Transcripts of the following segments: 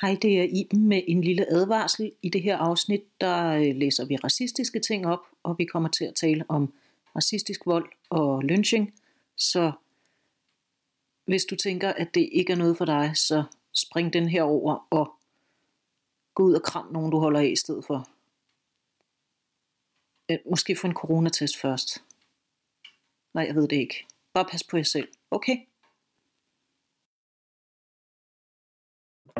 Hej, det er Iben med en lille advarsel. I det her afsnit, der øh, læser vi racistiske ting op, og vi kommer til at tale om racistisk vold og lynching. Så hvis du tænker, at det ikke er noget for dig, så spring den her over og gå ud og kram nogen, du holder af i stedet for. Øh, måske få en coronatest først. Nej, jeg ved det ikke. Bare pas på jer selv. Okay?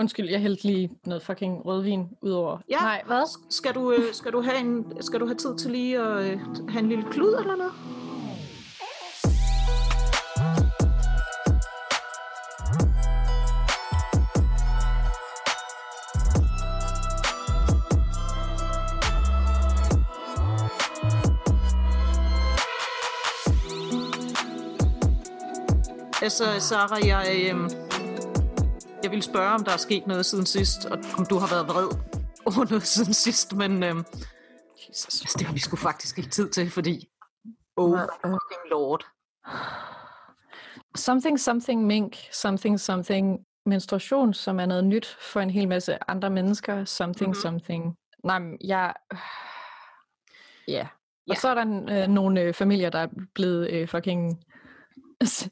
Undskyld, jeg hældte lige noget fucking rødvin ud over. Ja. Nej, hvad? Skal du, øh, skal du, have, en, skal du have tid til lige at øh, have en lille klud eller noget? Altså, Sara, jeg, øh, jeg vil spørge, om der er sket noget siden sidst, og om du har været vred over noget siden sidst, men øh, Jesus. altså, det har vi sgu faktisk ikke tid til, fordi... Oh, fucking lord. Something, something mink, something, something menstruation, som er noget nyt for en hel masse andre mennesker. Something, Mhm. mm-hmm. something. Nej, men jeg... Ja. Og Ja. så er der øh, nogle øh, familier, der er blevet øh, fucking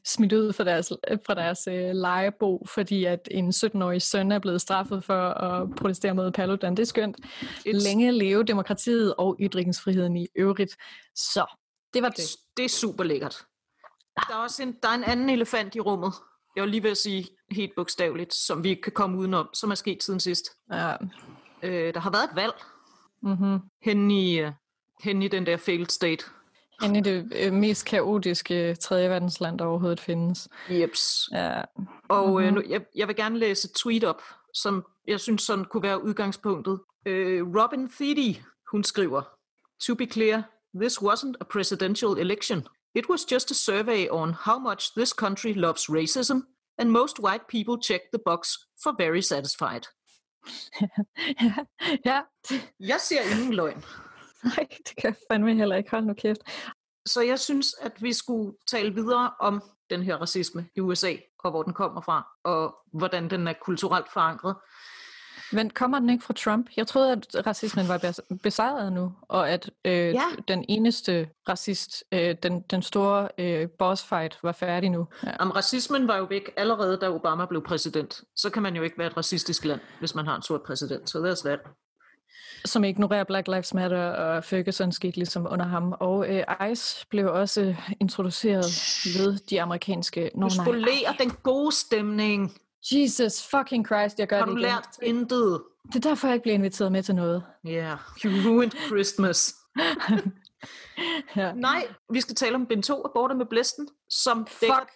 smidt ud fra deres, fra deres øh, lejebo, fordi at en 17-årig søn er blevet straffet for at protestere mod Paludan. Det er skønt. Længe leve demokratiet og ytringsfriheden i øvrigt. Så, det var det. det er super lækkert. Der er også en, der er en anden elefant i rummet. Jeg var lige ved at sige helt bogstaveligt, som vi ikke kan komme udenom, som er sket siden sidst. Ja. Øh, der har været et valg Mm-hmm. hen i, øh, hen i den der failed state. Inde i det øh, mest kaotiske tredje verdensland, der overhovedet findes. Jeps. Ja. Og øh, Mhm. nu, jeg, jeg vil gerne læse et tweet op, som jeg synes sådan kunne være udgangspunktet. Øh, Robin Thede, hun skriver, To be clear, this wasn't a presidential election. It was just a survey on how much this country loves racism, and most white people checked the box for very satisfied. ja. ja. Jeg ser ingen løgn. Nej, det kan jeg fandme heller ikke. Hold nu kæft. Så jeg synes, at vi skulle tale videre om den her racisme i USA, og hvor den kommer fra, og hvordan den er kulturelt forankret. Men kommer den ikke fra Trump? Jeg troede, at racismen var bes- besejret nu, og at øh, Ja. den eneste racist, øh, den, den store øh, boss fight, var færdig nu. Ja. Om racismen var jo væk allerede, da Obama blev præsident. Så kan man jo ikke være et racistisk land, hvis man har en sort præsident. Så det er svært. Som ignorerer Black Lives Matter, og Ferguson skete ligesom under ham. Og øh, ICE blev også introduceret ved de amerikanske... Nå, Du spolerer den gode stemning. Jesus fucking Christ, jeg gør Har det du igen. lært intet? Det er derfor, jeg ikke bliver inviteret med til noget. Yeah, you ruined Christmas. ja. Nej, vi skal tale om bind 2 af Borte med Blæsten, som dækker, Fuck.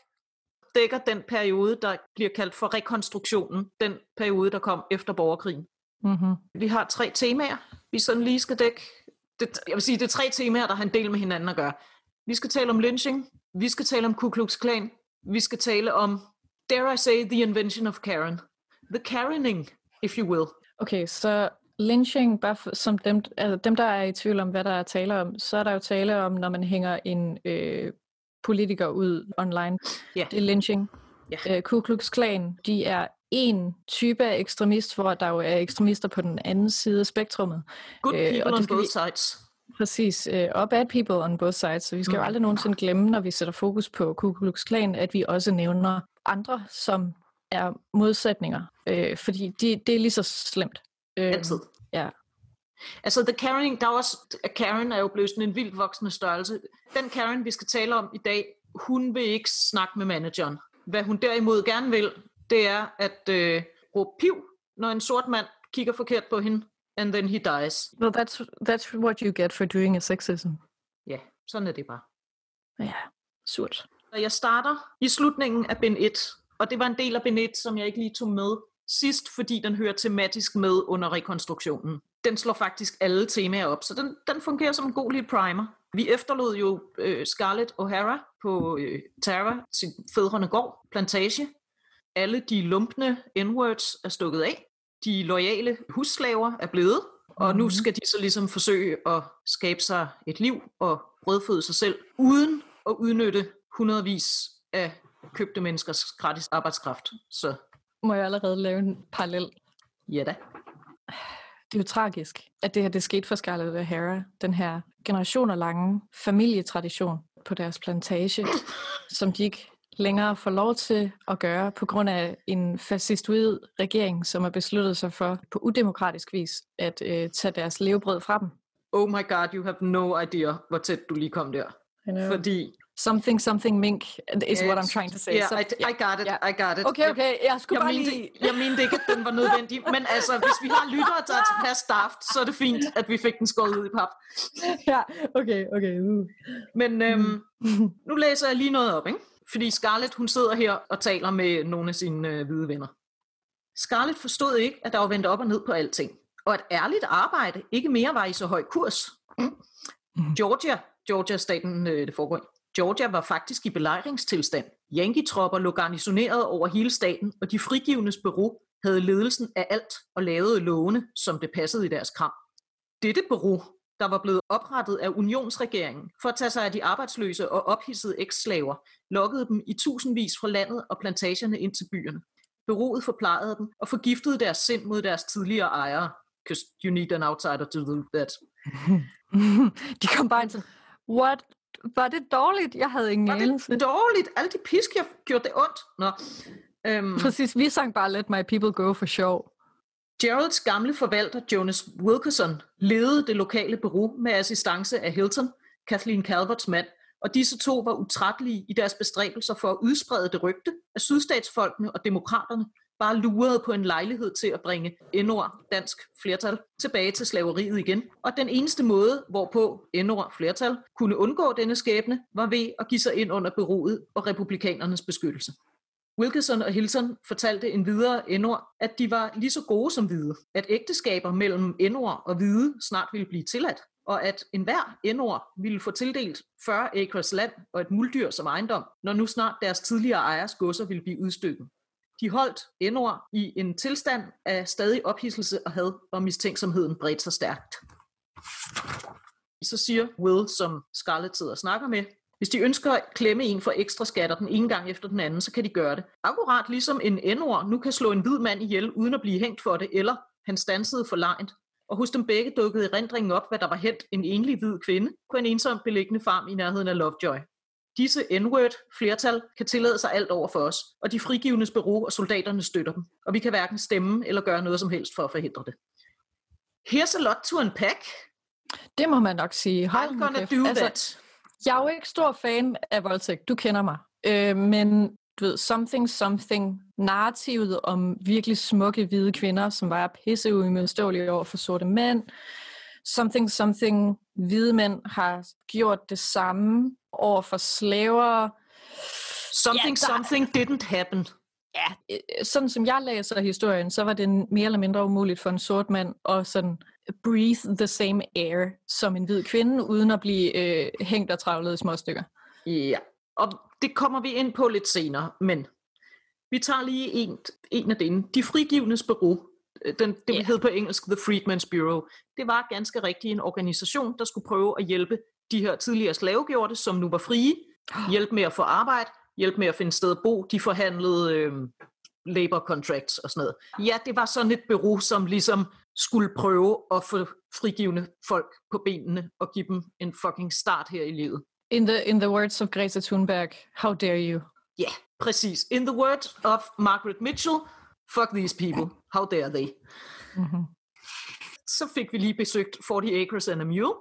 dækker den periode, der bliver kaldt for rekonstruktionen. Den periode, der kom efter borgerkrigen. Mm-hmm. Vi har tre temaer, vi sådan lige skal dække. Det, jeg vil sige, det er tre temaer, der har en del med hinanden at gøre. Vi skal tale om lynching, vi skal tale om Ku Klux Klan, vi skal tale om, dare I say, the invention of Karen. The Karening, if you will. Okay, så lynching, bare for, som dem, altså dem, der er i tvivl om, hvad der er tale om, så er der jo tale om, når man hænger en øh, politiker ud online. Ja. Det er lynching. Ja. Øh, Ku Klux Klan, de er en type af ekstremist, hvor der jo er ekstremister på den anden side af spektrummet. Good Øh, og people on both vi- sides. Præcis, øh, og bad people on both sides. Så vi skal mm. jo aldrig nogensinde glemme, når vi sætter fokus på Ku Klux Klan, at vi også nævner andre, som er modsætninger. Øh, fordi de, det er lige så slemt. Øh, Altid. ja. Altså, the Karen, der er også, Karen er jo blevet sådan en vildt voksende størrelse. Den Karen, vi skal tale om i dag, hun vil ikke snakke med manageren. Hvad hun derimod gerne vil, det er at øh, råbe piv, når en sort mand kigger forkert på hende, and then he dies. Well, that's, that's what you get for doing a sexism. Ja, sådan er det bare. Ja, surt. Og jeg starter i slutningen af bind 1, og det var en del af bind 1, som jeg ikke lige tog med sidst, fordi den hører tematisk med under rekonstruktionen. Den slår faktisk alle temaer op, så den, den fungerer som en god lille primer. Vi efterlod jo øh, Scarlett O'Hara på øh, Tara, sin fædrene gård, plantage. Alle de lumpne n-words er stukket af. De loyale husslaver er blevet, og nu Mhm. skal de så ligesom forsøge at skabe sig et liv og brødføde sig selv, uden at udnytte hundredvis af købte menneskers gratis arbejdskraft. Så Må jeg allerede lave en parallel? Ja da. Det er jo tragisk, at det her det skete for Scarlett O'Hara. Den her generationer lange familietradition på deres plantage, som de ikke længere får lov til at gøre på grund af en fascistoid regering, som har besluttet sig for på udemokratisk vis at øh, tage deres levebrød fra dem. Oh my god, you have no idea, hvor tæt du lige kom der. Fordi Something, something mink is what I'm trying to say. Yeah, so, I, I got it, I got it. Okay, okay, jeg skulle jeg bare mente, lige... jeg mente ikke, at den var nødvendig, men altså, hvis vi har lyttere, der er tilpas daft, så er det fint, at vi fik den skåret ud i pap. Ja, okay, okay. Uh. Men øhm, nu læser jeg lige noget op, ikke? Fordi Scarlett, hun sidder her og taler med nogle af sine øh, hvide venner. Scarlett forstod ikke, at der var vendt op og ned på alting, og at ærligt arbejde ikke mere var i så høj kurs. Georgia, Georgia-staten, øh, det foregår i, Georgia var faktisk i belejringstilstand. Yankee-tropper lå garnisoneret over hele staten, og de frigivnes bureau havde ledelsen af alt og lavede lovene, som det passede i deres kram. Dette bureau, der var blevet oprettet af unionsregeringen for at tage sig af de arbejdsløse og ophidsede eksslaver, lokkede dem i tusindvis fra landet og plantagerne ind til byerne. Bureauet forplejede dem og forgiftede deres sind mod deres tidligere ejere. Because you need an outsider to do that. de kom bare ind sådan, what? Var det dårligt? Jeg havde ingen Var anelse. det dårligt? Alle de pisk, jeg gjorde det ondt. Nå. Øhm, Præcis, vi sang bare Let My People Go for sjov. Geralds gamle forvalter Jonas Wilkerson ledede det lokale bureau med assistance af Hilton, Kathleen Calverts mand, og disse to var utrættelige i deres bestræbelser for at udsprede det rygte, at sydstatsfolkene og demokraterne bare lurede på en lejlighed til at bringe endord dansk flertal tilbage til slaveriet igen. Og den eneste måde, hvorpå endord flertal kunne undgå denne skæbne, var ved at give sig ind under byrådet og republikanernes beskyttelse. Wilkinson og Hilton fortalte en videre endor, at de var lige så gode som hvide, at ægteskaber mellem endor og hvide snart ville blive tilladt, og at enhver endor ville få tildelt 40 acres land og et muldyr som ejendom, når nu snart deres tidligere ejers godser ville blive udstykket. De holdt endor i en tilstand af stadig ophidselse og had, og mistænksomheden bredte sig stærkt. Så siger Will, som Scarlett sidder og snakker med, hvis de ønsker at klemme en for ekstra skatter den ene gang efter den anden, så kan de gøre det. Akkurat ligesom en endord nu kan slå en hvid mand ihjel uden at blive hængt for det, eller han stansede for lejnt. Og hos dem begge dukkede erindringen op, hvad der var hent en enlig hvid kvinde på en ensom beliggende farm i nærheden af Lovejoy. Disse N-word flertal kan tillade sig alt over for os, og de frigivnes bureau og soldaterne støtter dem, og vi kan hverken stemme eller gøre noget som helst for at forhindre det. Here's a lot to unpack. Det må man nok sige. Hold I'm gonna do altså, that. Jeg er jo ikke stor fan af voldtægt. Du kender mig. Øh, men du ved, something, something, narrativet om virkelig smukke hvide kvinder, som var pisse uimodståelige over for sorte mænd. Something, something, hvide mænd har gjort det samme over for slaver. Something, Ja, der- something didn't happen. Ja, øh, sådan som jeg læser historien, så var det mere eller mindre umuligt for en sort mand at sådan breathe the same air som en hvid kvinde, uden at blive øh, hængt og travlet i små stykker. Ja, og det kommer vi ind på lidt senere, men vi tager lige en, en af dem. De frigivnes bureau, øh, den, det yeah. hed på engelsk The Freedmen's Bureau, det var ganske rigtigt en organisation, der skulle prøve at hjælpe de her tidligere slavegjorte, som nu var frie, hjælpe med at få arbejde, hjælpe med at finde sted at bo. De forhandlede øh, labor contracts og sådan noget. Ja, det var sådan et bureau, som ligesom skulle prøve at få frigivende folk på benene og give dem en fucking start her i livet. In the, in the words of Greta Thunberg, how dare you? Ja, yeah, præcis. In the words of Margaret Mitchell, fuck these people, how dare they. Mm-hmm. Så fik vi lige besøgt 40 Acres and a Mule.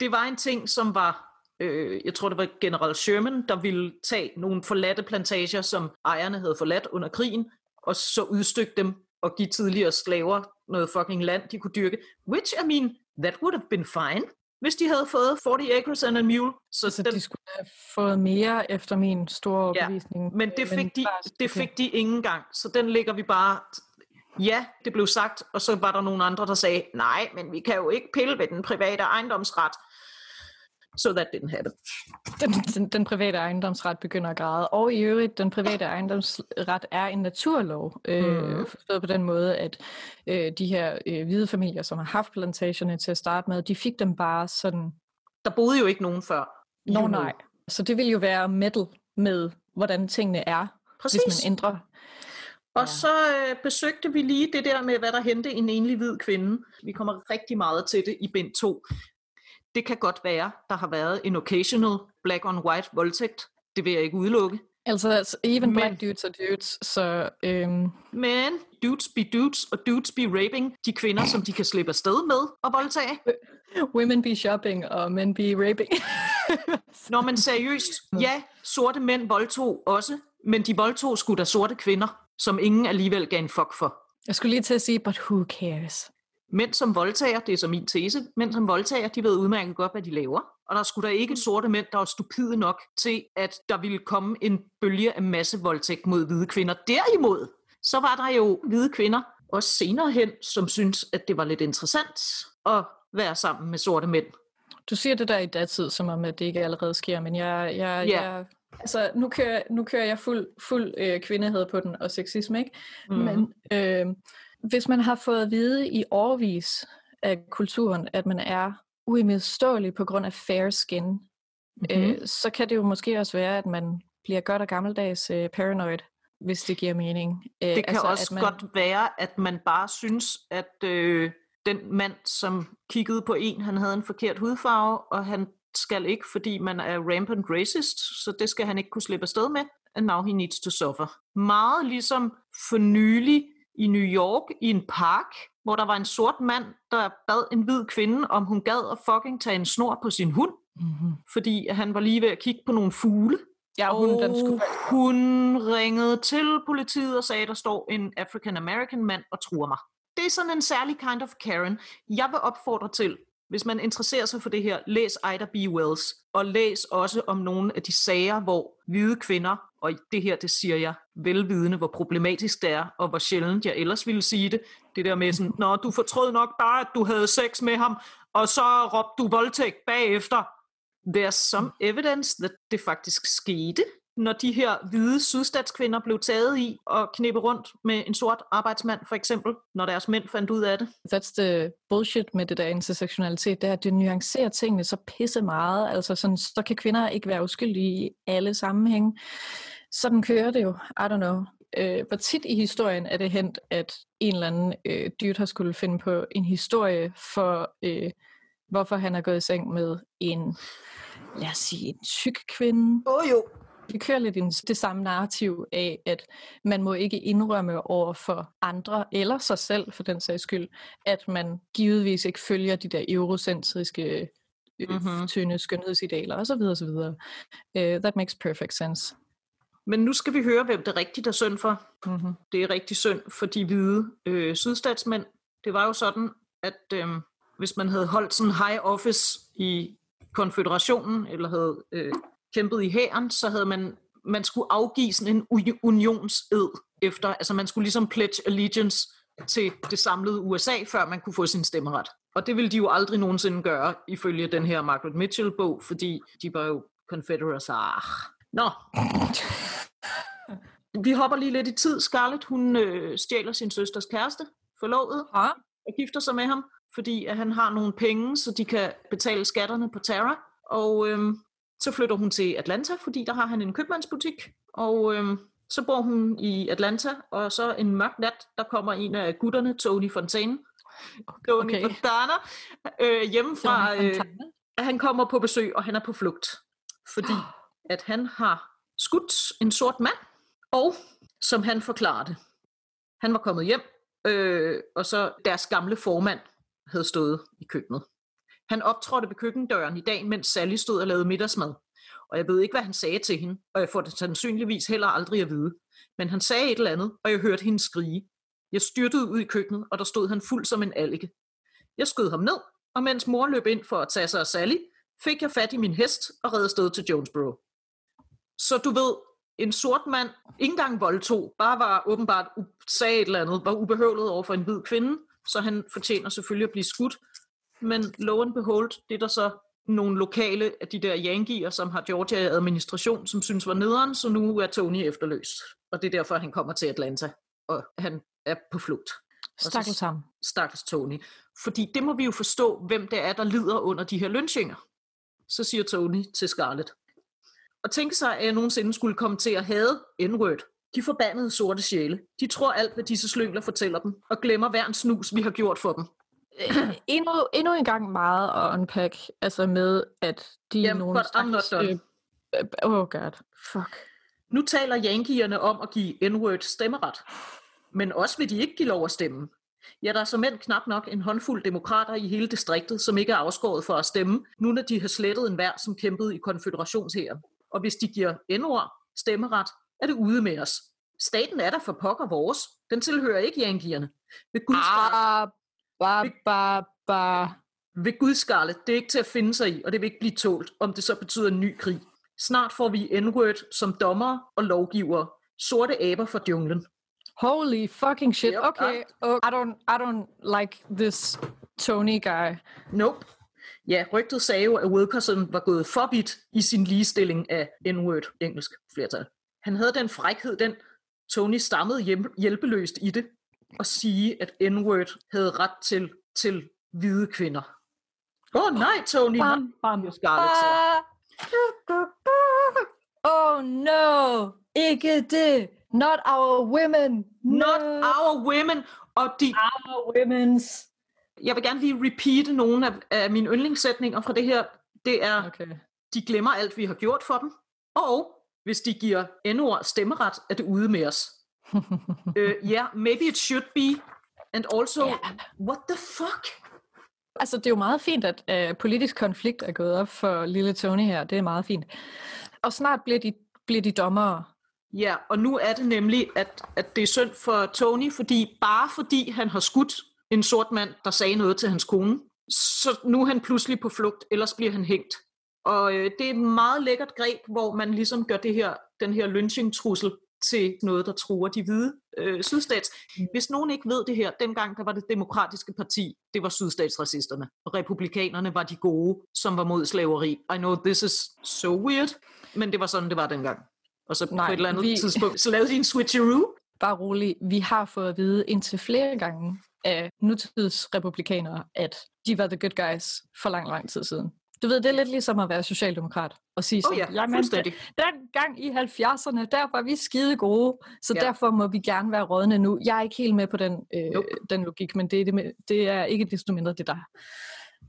Det var en ting, som var, øh, jeg tror det var General Sherman, der ville tage nogle forladte plantager, som ejerne havde forladt under krigen, og så udstykke dem og give tidligere slaver noget fucking land, de kunne dyrke. Which, I mean, that would have been fine, hvis de havde fået 40 Acres and a Mule. Så Så den, de skulle have fået mere efter min store Ja, overbevisning. Men det fik, de, bare- det fik de ingen gang, så den lægger vi bare... Ja, det blev sagt, og så var der nogle andre, der sagde, nej, men vi kan jo ikke pille ved den private ejendomsret. So that didn't happen. den, den, den private ejendomsret begynder at græde. Og i øvrigt, den private ejendomsret er en naturlov. Øh, Mhm. Forstået på den måde, at øh, de her øh, hvide familier, som har haft plantagerne til at starte med, de fik dem bare sådan, Der boede jo ikke nogen før. nå know. nej. Så det vil jo være metal med, hvordan tingene er, Præcis. hvis man ændrer. Og ja. så øh, besøgte vi lige det der med, hvad der hente en enlig hvid kvinde. Vi kommer rigtig meget til det i bind 2. Det kan godt være, der har været en occasional black on white voldtægt. Det vil jeg ikke udelukke. Altså, even men, black dudes are dudes, så... Øhm... Men dudes be dudes, og dudes be raping de kvinder, som de kan slippe afsted med og voldtage. Women be shopping, og men be raping. Når man seriøst, ja, sorte mænd voldtog også, men de voldtog skulle da sorte kvinder, som ingen alligevel gav en fuck for. Jeg skulle lige til at sige, but who cares? Mænd som voldtager, det er så min tese, mænd som voldtager, de ved udmærket godt, hvad de laver. Og der skulle da ikke mm. sorte mænd, der var stupide nok til, at der ville komme en bølge af masse voldtægt mod hvide kvinder. Derimod, så var der jo hvide kvinder, også senere hen, som synes, at det var lidt interessant at være sammen med sorte mænd. Du siger det der i datid, som om at det ikke allerede sker, men jeg, jeg, yeah. jeg altså, nu kører, nu kører jeg fuld, fuld øh, kvindehed på den og sexisme, ikke? Mm. Men øh, hvis man har fået at vide i årvis af kulturen, at man er uimodståelig på grund af fair skin, mm-hmm. øh, så kan det jo måske også være, at man bliver godt og gammeldags øh, paranoid, hvis det giver mening. Øh, det kan altså, også man... godt være, at man bare synes, at øh, den mand, som kiggede på en, han havde en forkert hudfarve, og han skal ikke, fordi man er rampant racist, så det skal han ikke kunne slippe afsted med, and now he needs to suffer. Meget ligesom for nylig i New York i en park, hvor der var en sort mand, der bad en hvid kvinde, om hun gad at fucking tage en snor på sin hund, mm-hmm. fordi han var lige ved at kigge på nogle fugle. Ja, hun, og den skulle... hun ringede til politiet og sagde, at der står en African American mand og truer mig. Det er sådan en særlig kind of Karen. Jeg vil opfordre til, hvis man interesserer sig for det her, læs Ida B. Wells, og læs også om nogle af de sager, hvor hvide kvinder, og det her, det siger jeg velvidende, hvor problematisk det er, og hvor sjældent jeg ellers ville sige det, det der med sådan, nå, du fortrød nok bare, at du havde sex med ham, og så råbte du voldtægt bagefter. There's some evidence, that det faktisk skete når de her hvide sydstatskvinder blev taget i og knippe rundt med en sort arbejdsmand, for eksempel, når deres mænd fandt ud af det. That's the bullshit med det der intersektionalitet, det er, at det nuancerer tingene så pisse meget. Altså sådan, så kan kvinder ikke være uskyldige i alle sammenhænge. Sådan kører det jo. I don't know. Øh, hvor tit i historien er det hent, at en eller anden øh, dyrt har skulle finde på en historie for, øh, hvorfor han er gået i seng med en, lad os sige, en tyk kvinde. Åh oh, jo, vi kører lidt i det samme narrativ af, at man må ikke indrømme over for andre, eller sig selv for den sags skyld, at man givetvis ikke følger de der eurocentriske mm-hmm. tynde skønhedsidealer osv. osv. Uh, that makes perfect sense. Men nu skal vi høre, hvem det rigtigt er synd for. Mm-hmm. Det er rigtig synd for de hvide øh, sydstatsmænd. Det var jo sådan, at øh, hvis man havde holdt sådan high office i konfederationen, eller havde øh, kæmpede i hæren, så havde man, man skulle afgive sådan en unionsed efter, altså man skulle ligesom pledge allegiance til det samlede USA, før man kunne få sin stemmeret. Og det ville de jo aldrig nogensinde gøre, ifølge den her Margaret Mitchell-bog, fordi de var jo Confederates. Ah. Nå. Vi hopper lige lidt i tid. Scarlett, hun øh, stjæler sin søsters kæreste, forlovet, ja. og gifter sig med ham, fordi at han har nogle penge, så de kan betale skatterne på Terra. Og øhm, så flytter hun til Atlanta, fordi der har han en købmandsbutik, og øhm, så bor hun i Atlanta, og så en mørk nat, der kommer en af gutterne, Tony Fontaine, Tony okay. Fontana, øh, hjemme fra, øh, han kommer på besøg, og han er på flugt, fordi at han har skudt en sort mand, og som han forklarede, han var kommet hjem, øh, og så deres gamle formand havde stået i køkkenet. Han optrådte ved køkkendøren i dag, mens Sally stod og lavede middagsmad. Og jeg ved ikke, hvad han sagde til hende, og jeg får det sandsynligvis heller aldrig at vide. Men han sagde et eller andet, og jeg hørte hende skrige. Jeg styrtede ud i køkkenet, og der stod han fuld som en alge. Jeg skød ham ned, og mens mor løb ind for at tage sig af Sally, fik jeg fat i min hest og redde sted til Jonesboro. Så du ved, en sort mand, ikke engang voldtog, bare var åbenbart sagde et eller andet, var ubehøvlet over for en hvid kvinde, så han fortjener selvfølgelig at blive skudt, men lo and behold, det er der så nogle lokale af de der yankier, som har Georgia i administration, som synes var nederen, så nu er Tony efterløst. Og det er derfor, han kommer til Atlanta, og han er på flugt. Stakkels ham. Stakkels Tony. Fordi det må vi jo forstå, hvem det er, der lider under de her lynchinger. Så siger Tony til Scarlett. Og tænk sig, at jeg nogensinde skulle komme til at have N-word. De forbandede sorte sjæle. De tror alt, hvad disse slyngler fortæller dem, og glemmer hver en snus, vi har gjort for dem. Øh, endnu, endnu en gang meget at unpack, altså med, at de Jamen, er nogle stakkels, øh, øh, oh god, fuck. Nu taler yankierne om at give N-word stemmeret. Men også vil de ikke give lov at stemme. Ja, der er som mænd knap nok en håndfuld demokrater i hele distriktet, som ikke er afskåret for at stemme, nu når de har slettet en hver, som kæmpede i konføderationshæren. Og hvis de giver N-ord stemmeret, er det ude med os. Staten er der for pokker vores. Den tilhører ikke yankierne. Ved Guds, ah. Ba, ba, ba. ved Guds skarlet, det er ikke til at finde sig i, og det vil ikke blive tålt, om det så betyder en ny krig. Snart får vi N-word som dommer og lovgivere. Sorte aber for junglen. Holy fucking shit. Yep, Okay. I don't, I don't like this Tony guy. Nope. Ja, rygtet sagde jo, at Wilkerson var gået for vidt i sin ligestilling af N-word, engelsk flertal. Han havde den frækhed, den Tony stammede hjælpeløst i det, og sige, at N-word havde ret til, til hvide kvinder. Åh oh, nej, Tony. Bam, bam, siger Scarlett. Oh no, ikke det. Not our women. Not no. our women. Og de, our women's. jeg vil gerne lige repeate nogle af, af mine yndlingssætninger fra det her. Det er, Okay. de glemmer alt, vi har gjort for dem. Og hvis de giver N-ord stemmeret, er det ude med os. uh, yeah, maybe it should be. And also, Ja. what the fuck? Altså, det er jo meget fint, at øh, politisk konflikt er gået op for lille Tony her. Det er meget fint. Og snart bliver de, bliver de dommere. Ja, og nu er det nemlig, at, at det er synd for Tony, fordi bare fordi han har skudt en sort mand, der sagde noget til hans kone, så nu er han pludselig på flugt, ellers bliver han hængt. Og øh, det er et meget lækkert greb, hvor man ligesom gør det her, den her lynching-trussel til noget, der truer de hvide øh, sydstats. Hvis nogen ikke ved det her, dengang der var det demokratiske parti, det var sydstatsracisterne, og republikanerne var de gode, som var mod slaveri. I know this is so weird, men det var sådan, det var dengang. Og så Nej, på et eller andet vi- vi... tidspunkt, så lavede de en switcheroo. Bare rolig. Vi har fået at vide indtil flere gange af nutidsrepublikanere, at de var the good guys for lang, lang tid siden. Du ved, det er lidt ligesom at være socialdemokrat og sige Åh sådan, oh ja, "Jamen, den gang i 70'erne, der var vi skide gode, så Ja. derfor må vi gerne være rådne nu. Jeg er ikke helt med på den, øh, Nope. den logik, men det er, det, med, det er ikke desto mindre det, der,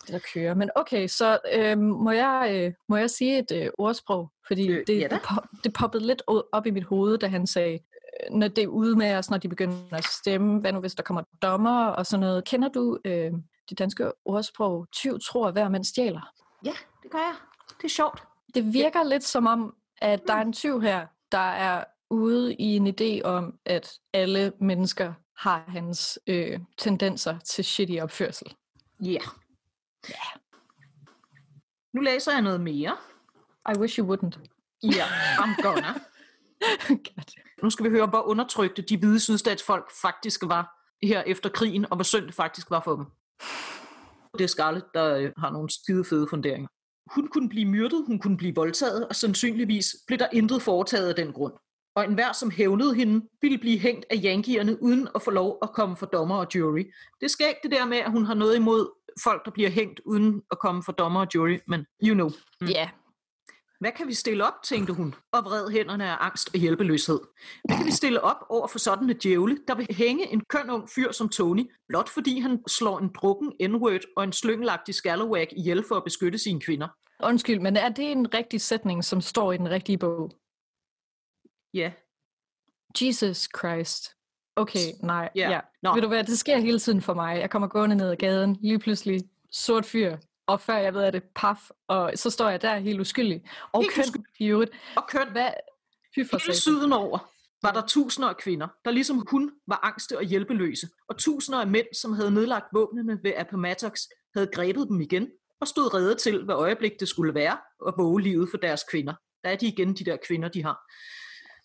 det, der kører. Men okay, så øh, må, jeg, øh, må jeg sige et øh, ordsprog? Fordi Øh, det, ja da. det, pop, det poppede lidt op i mit hoved, da han sagde, øh, når det er ude med os, når de begynder at stemme, hvad nu hvis der kommer dommer og sådan noget. Kender du øh, det danske ordsprog, tyv tror, hver mand stjæler? Ja, det gør jeg. Det er sjovt. Det virker lidt som om, at der er en tyv her, der er ude i en idé om, at alle mennesker har hans øh, tendenser til shitty opførsel. Ja. Yeah. Nu læser jeg noget mere. I wish you wouldn't. Ja, I'm gonna. God. Nu skal vi høre, hvor undertrykte de hvide sydstatsfolk faktisk var her efter krigen, og hvor synd det faktisk var for dem. Det er Scarlett, der øh, har nogle skide fede funderinger. Hun kunne blive myrdet, hun kunne blive voldtaget, og sandsynligvis blev der intet foretaget af den grund. Og enhver, som hævnede hende, ville blive hængt af yankierne, uden at få lov at komme for dommer og jury. Det skal ikke det der med, at hun har noget imod folk, der bliver hængt, uden at komme for dommer og jury, men you know. Mm. Ja, yeah. Hvad kan vi stille op, tænkte hun, og vred hænderne af angst og hjælpeløshed. Hvad kan vi stille op over for sådan et djævle, der vil hænge en køn ung fyr som Tony, blot fordi han slår en drukken n-word og en slyngelagtig scallowag ihjel for at beskytte sine kvinder? undskyld, men er det en rigtig sætning, som står i den rigtige bog? Ja. Jesus Christ. Okay, nej. Ja. Ja. Ved du hvad, det sker hele tiden for mig. Jeg kommer gående ned ad gaden, lige pludselig sort fyr, og før jeg ved af det, paf, og så står jeg der helt uskyldig. Og Helt køn uskyldig. i øvrigt. Og køn Hvad? Hele syden over var der tusinder af kvinder, der ligesom hun var angste og hjælpeløse, og tusinder af mænd, som havde nedlagt våbnene ved Appomattox, havde grebet dem igen og stod redde til, hvad øjeblik det skulle være, at våge livet for deres kvinder. Der er de igen, de der kvinder, de har.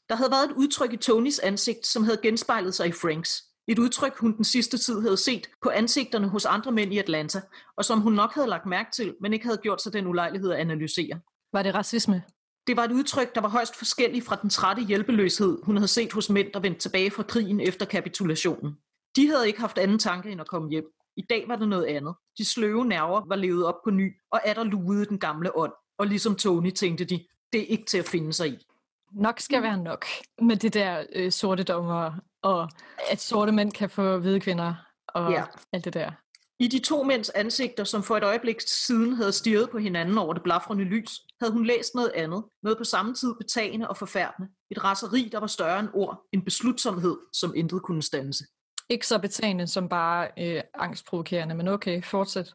Der havde været et udtryk i Tonys ansigt, som havde genspejlet sig i Franks. Et udtryk, hun den sidste tid havde set på ansigterne hos andre mænd i Atlanta, og som hun nok havde lagt mærke til, men ikke havde gjort sig den ulejlighed at analysere. Var det racisme? Det var et udtryk, der var højst forskelligt fra den trætte hjælpeløshed, hun havde set hos mænd, der vendte tilbage fra krigen efter kapitulationen. De havde ikke haft anden tanke end at komme hjem. I dag var det noget andet. De sløve nerver var levet op på ny, og atter lugede den gamle ånd. Og ligesom Tony tænkte de, det er ikke til at finde sig i. nok skal være nok med det der øh, sorte dommer, og at sorte mænd kan få hvide kvinder, og Ja. alt det der. I de to mænds ansigter, som for et øjeblik siden havde stirret på hinanden over det blafrende lys, havde hun læst noget andet, noget på samme tid betagende og forfærdende. Et raseri, der var større end ord, en beslutsomhed, som intet kunne stanse. Ikke så betagende som bare øh, angstprovokerende, men okay, fortsæt.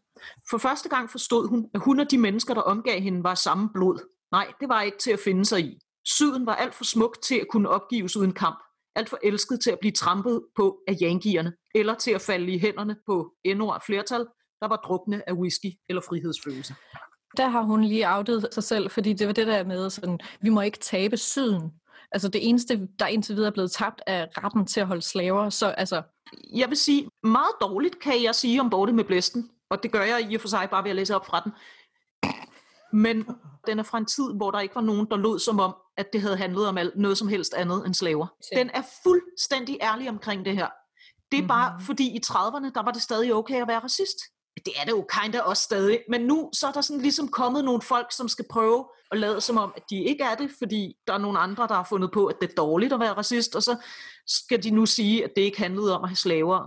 For første gang forstod hun, at hun og de mennesker, der omgav hende, var samme blod. Nej, det var ikke til at finde sig i. Syden var alt for smuk til at kunne opgives uden kamp. Alt for elsket til at blive trampet på af yankierne, eller til at falde i hænderne på endnu et flertal, der var drukne af whisky eller frihedsfølelse. Der har hun lige afdet sig selv, fordi det var det der med, sådan, vi må ikke tabe syden. Altså det eneste, der indtil videre er blevet tabt, er retten til at holde slaver. Så altså, Jeg vil sige, meget dårligt kan jeg sige om Borte med Blæsten, og det gør jeg i og for sig bare ved at læse op fra den. Men den er fra en tid, hvor der ikke var nogen, der lod som om, at det havde handlet om noget som helst andet end slaver. Den er fuldstændig ærlig omkring det her. Det er mm-hmm. bare, fordi i 30'erne, der var det stadig okay at være racist. Det er det jo kinda også stadig. Men nu så er der sådan ligesom kommet nogle folk, som skal prøve at lade som om, at de ikke er det, fordi der er nogle andre, der har fundet på, at det er dårligt at være racist, og så skal de nu sige, at det ikke handlede om at have slaver.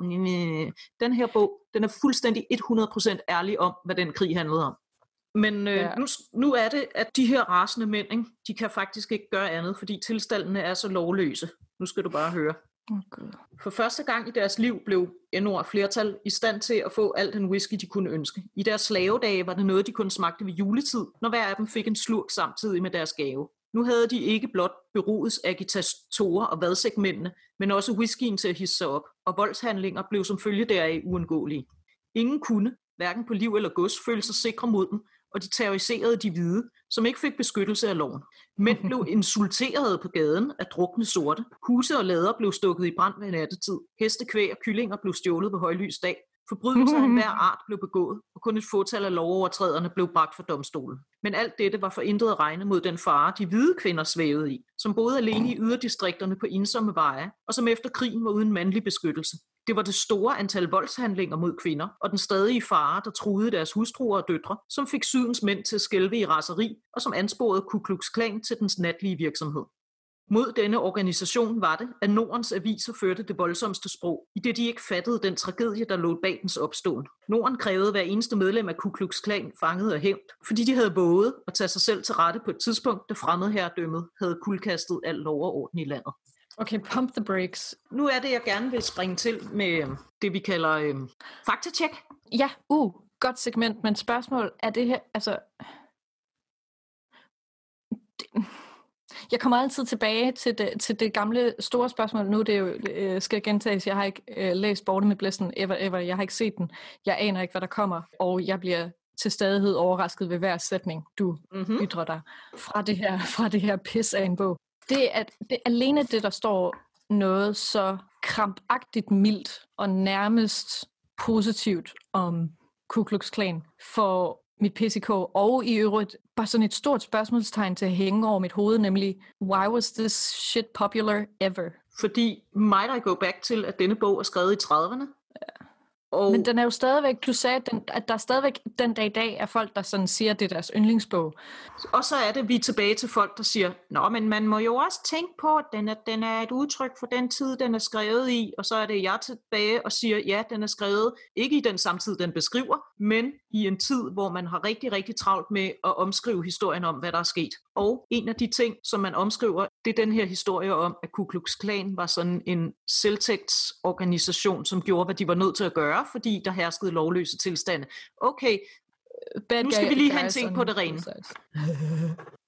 Den her bog, den er fuldstændig 100% ærlig om, hvad den krig handlede om. Men øh, Ja. nu, nu er det, at de her rasende mænd, ikke, de kan faktisk ikke gøre andet, fordi tilstandene er så lovløse. Nu skal du bare høre. God. For første gang i deres liv blev endnu flertal i stand til at få al den whisky, de kunne ønske. I deres slavedage var det noget, de kun smagte ved juletid, når hver af dem fik en slurk samtidig med deres gave. Nu havde de ikke blot beroets agitatorer og vadsækmændene, men også whiskyen til at hisse sig op, og voldshandlinger blev som følge deraf uundgåelige. Ingen kunne, hverken på liv eller gods, føle sig sikre mod dem, og de terroriserede de hvide, som ikke fik beskyttelse af loven. Mænd blev insulteret på gaden af drukne sorte. Huse og lader blev stukket i brand ved nattetid. Heste, kvæg og kyllinger blev stjålet på højlys dag. Forbrydelser af enhver art blev begået, og kun et fåtal af lovovertræderne blev bragt for domstolen. Men alt dette var for intet at regne mod den fare, de hvide kvinder svævede i, som boede alene i yderdistrikterne på ensomme veje, og som efter krigen var uden mandlig beskyttelse. Det var det store antal voldshandlinger mod kvinder, og den stadige fare, der truede deres hustruer og døtre, som fik sydens mænd til at skælve i raseri, og som ansporede Ku Klux Klan til dens natlige virksomhed. Mod denne organisation var det, at Nordens aviser førte det voldsomste sprog, i det de ikke fattede den tragedie, der lå bag dens opståen. Norden krævede hver eneste medlem af Ku Klux Klan fanget og hævnt, fordi de havde våget at tage sig selv til rette på et tidspunkt, da fremmedherredømmet havde kuldkastet al lov og orden i landet. Okay, pump the brakes. Nu er det, jeg gerne vil springe til med øh, det, vi kalder øh, faktatjek. Ja, uh, godt segment, men spørgsmål, er det her, altså... Det, jeg kommer altid tilbage til det, til det gamle store spørgsmål. Nu det jo, øh, skal gentages, jeg har ikke øh, læst Borte med Blæsten ever, ever. Jeg har ikke set den. Jeg aner ikke, hvad der kommer, og jeg bliver til stadighed overrasket ved hver sætning, du Mm-hmm. ytrer dig fra det her, fra det her pis af en bog. Det er, at det alene det, der står noget så krampagtigt mildt og nærmest positivt om Ku Klux Klan for mit PCK, og i øvrigt bare sådan et stort spørgsmålstegn til at hænge over mit hoved, nemlig, why was this shit popular ever? Fordi mig, der går back til, at denne bog er skrevet i 30'erne. Og Men den er jo stadigvæk, du sagde, at, den, at der stadigvæk den dag i dag er folk, der sådan siger, at det er deres yndlingsbog. Og så er det, vi er tilbage til folk, der siger, Nå, men man må jo også tænke på, at den er, den er et udtryk for den tid, den er skrevet i. Og så er det jeg tilbage og siger, ja, den er skrevet ikke i den samtid, den beskriver, men i en tid, hvor man har rigtig, rigtig travlt med at omskrive historien om, hvad der er sket. Og en af de ting, som man omskriver, det er den her historie om, at Ku Klux Klan var sådan en selvtægtsorganisation, som gjorde, hvad de var nødt til at gøre, fordi der herskede lovløse tilstande. Okay, Bad Nu skal vi lige have en ting på det rene.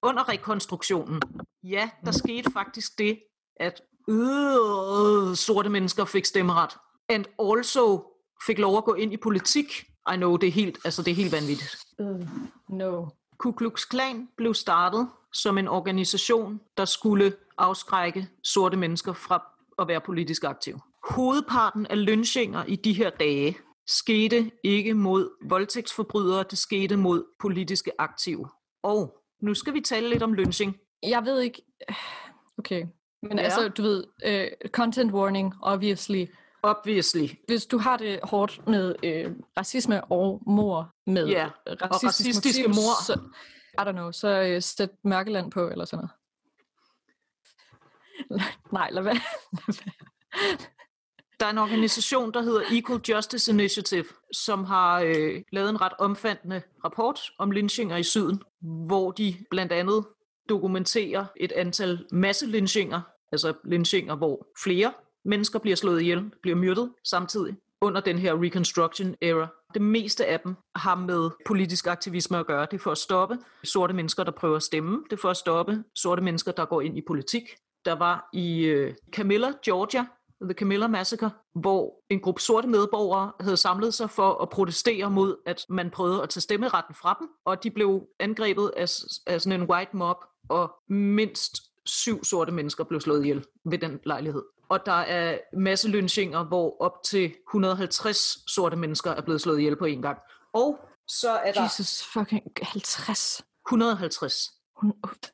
under rekonstruktionen, ja, der skete faktisk det, at øh, sorte mennesker fik stemmeret. And also fik lov at gå ind i politik. I know, det er helt, altså det er helt vanvittigt. Uh, no. Ku Klux Klan blev startet som en organisation, der skulle afskrække sorte mennesker fra at være politisk aktive. Hovedparten af lynchinger i de her dage skete ikke mod voldtægtsforbrydere, det skete mod politiske aktive. Og nu skal vi tale lidt om lynching. Jeg ved ikke... Okay. Men Ja. altså, du ved, uh, content warning, obviously. Obviously. Hvis du har det hårdt med øh, racisme og mor med Ja, racistisk racistiske motiv, mor. Så, I don't know, så øh, sæt Mørkeland på eller sådan noget. Nej, lad være. Der er en organisation, der hedder Equal Justice Initiative, som har øh, lavet en ret omfattende rapport om lynchinger i syden, hvor de blandt andet dokumenterer et antal masselynchinger, altså lynchinger, hvor flere mennesker bliver slået ihjel, bliver myrdet samtidig under den her Reconstruction era. Det meste af dem har med politisk aktivisme at gøre. Det er for at stoppe sorte mennesker, der prøver at stemme. Det er for at stoppe sorte mennesker, der går ind i politik. Der var i øh, Camilla, Georgia, The Camilla Massacre, hvor en gruppe sorte medborgere havde samlet sig for at protestere mod, at man prøvede at tage stemmeretten fra dem, og de blev angrebet af, af sådan en white mob, og mindst syv sorte mennesker blev slået ihjel ved den lejlighed. Og der er masse lynchinger, hvor op til 150 sorte mennesker er blevet slået ihjel på en gang. Og så er der... Jesus fucking 50. 150.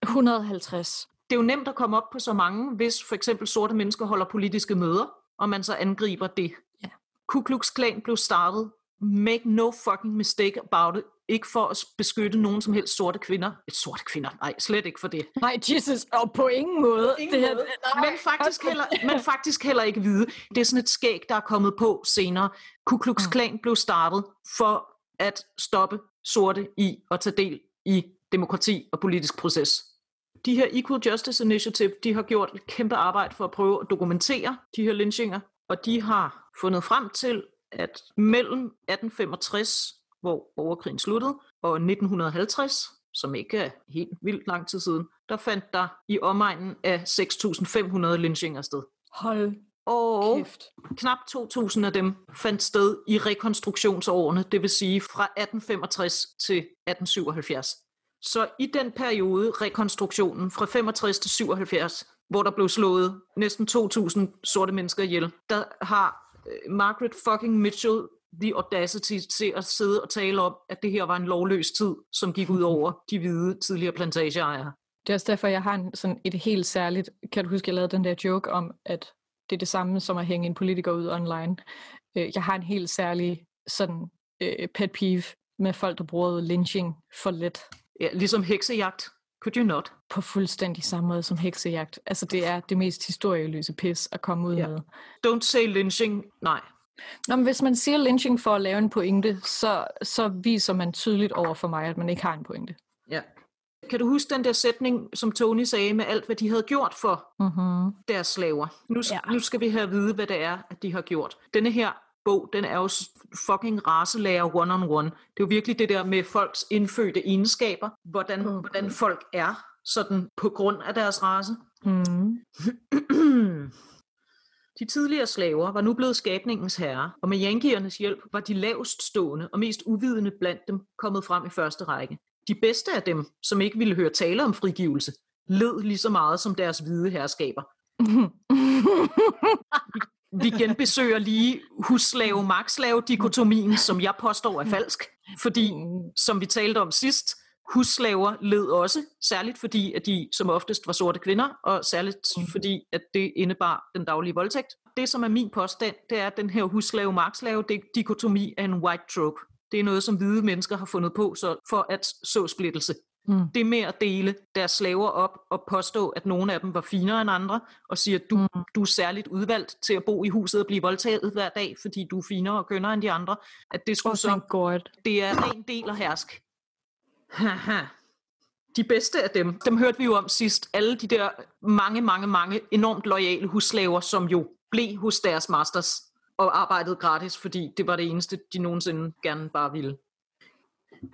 150 det er jo nemt at komme op på så mange, hvis for eksempel sorte mennesker holder politiske møder, og man så angriber det. Ja. Ku Klux Klan blev startet, make no fucking mistake about it, ikke for at beskytte nogen som helst sorte kvinder. Et sorte kvinder, nej, slet ikke for det. Nej, Jesus, og på ingen måde. Ingen det her, måde. Nej, men, faktisk heller, men faktisk heller ikke vide. Det er sådan et skæg, der er kommet på senere. Ku Klux mm. Klan blev startet for at stoppe sorte i at tage del i demokrati og politisk proces de her Equal Justice Initiative, de har gjort et kæmpe arbejde for at prøve at dokumentere de her lynchinger, og de har fundet frem til, at mellem 1865, hvor borgerkrigen sluttede, og 1950, som ikke er helt vildt lang tid siden, der fandt der i omegnen af 6.500 lynchinger sted. Hold og kæft. knap 2.000 af dem fandt sted i rekonstruktionsårene, det vil sige fra 1865 til 1877. Så i den periode, rekonstruktionen fra 65 til 77, hvor der blev slået næsten 2.000 sorte mennesker ihjel, der har øh, Margaret fucking Mitchell the audacity til at sidde og tale om, at det her var en lovløs tid, som gik ud over de hvide tidligere plantageejere. Det er også derfor, jeg har en, sådan et helt særligt... Kan du huske, jeg lavede den der joke om, at det er det samme som at hænge en politiker ud online. Øh, jeg har en helt særlig sådan øh, pet peeve med folk, der bruger lynching for let. Ja, ligesom heksejagt. Could you not? På fuldstændig samme måde som heksejagt. Altså, det er det mest historieløse pis at komme ud ja. med. Don't say lynching. Nej. Nå, men hvis man siger lynching for at lave en pointe, så, så viser man tydeligt over for mig, at man ikke har en pointe. Ja. Kan du huske den der sætning, som Tony sagde med alt, hvad de havde gjort for mm-hmm. deres slaver? Nu, ja. nu skal vi have at vide, hvad det er, at de har gjort. Denne her bog, den er jo fucking racelærer one-on-one. Det er jo virkelig det der med folks indfødte egenskaber, hvordan, okay. hvordan folk er, sådan på grund af deres race. Mm. De tidligere slaver var nu blevet skabningens herre, og med yankiernes hjælp var de lavest stående og mest uvidende blandt dem kommet frem i første række. De bedste af dem, som ikke ville høre tale om frigivelse, led lige så meget som deres hvide herskaber. vi genbesøger lige husslave magslave dikotomien som jeg påstår er falsk. Fordi, som vi talte om sidst, husslaver led også, særligt fordi, at de som oftest var sorte kvinder, og særligt fordi, at det indebar den daglige voldtægt. Det, som er min påstand, det er, at den her husslave magslave dikotomi er en white trope. Det er noget, som hvide mennesker har fundet på så for at så splittelse. Mm. Det med at dele deres slaver op og påstå, at nogle af dem var finere end andre, og sige, at du, mm. du er særligt udvalgt til at bo i huset og blive voldtaget hver dag, fordi du er finere og kønnere end de andre. At det skulle oh, så, God. det er en del af hersk. Haha. De bedste af dem, dem hørte vi jo om sidst. Alle de der mange, mange, mange enormt lojale husslaver, som jo blev hos deres masters og arbejdede gratis, fordi det var det eneste, de nogensinde gerne bare ville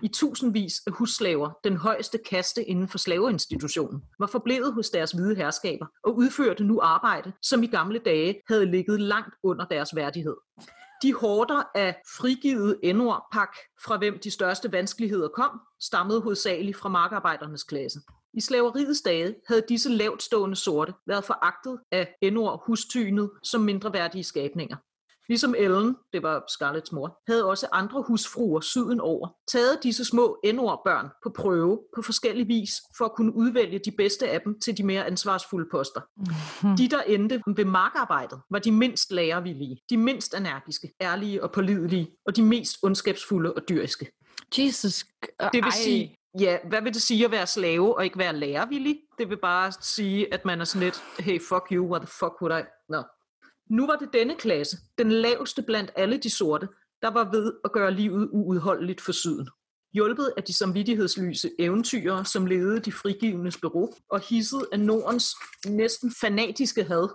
i tusindvis af husslaver, den højeste kaste inden for slaveinstitutionen, var forblevet hos deres hvide herskaber og udførte nu arbejde, som i gamle dage havde ligget langt under deres værdighed. De hårder af frigivet endordpak, fra hvem de største vanskeligheder kom, stammede hovedsageligt fra markarbejdernes klasse. I slaveriets dage havde disse lavtstående sorte været foragtet af endord hustynet som mindre værdige skabninger. Ligesom Ellen, det var Scarletts mor, havde også andre husfruer syden over taget disse små børn på prøve på forskellig vis for at kunne udvælge de bedste af dem til de mere ansvarsfulde poster. Mm-hmm. De, der endte ved markarbejdet, var de mindst lærervillige, de mindst energiske, ærlige og pålidelige, og de mest ondskabsfulde og dyriske. Jesus. Det vil sige, ja, hvad vil det sige at være slave og ikke være lærervillig? Det vil bare sige, at man er sådan lidt, hey, fuck you, what the fuck would I? Nå. Nu var det denne klasse, den laveste blandt alle de sorte, der var ved at gøre livet uudholdeligt for syden. Hjulpet af de samvittighedslyse eventyrer, som ledede de frigivende bureau, og hisset af Nordens næsten fanatiske had.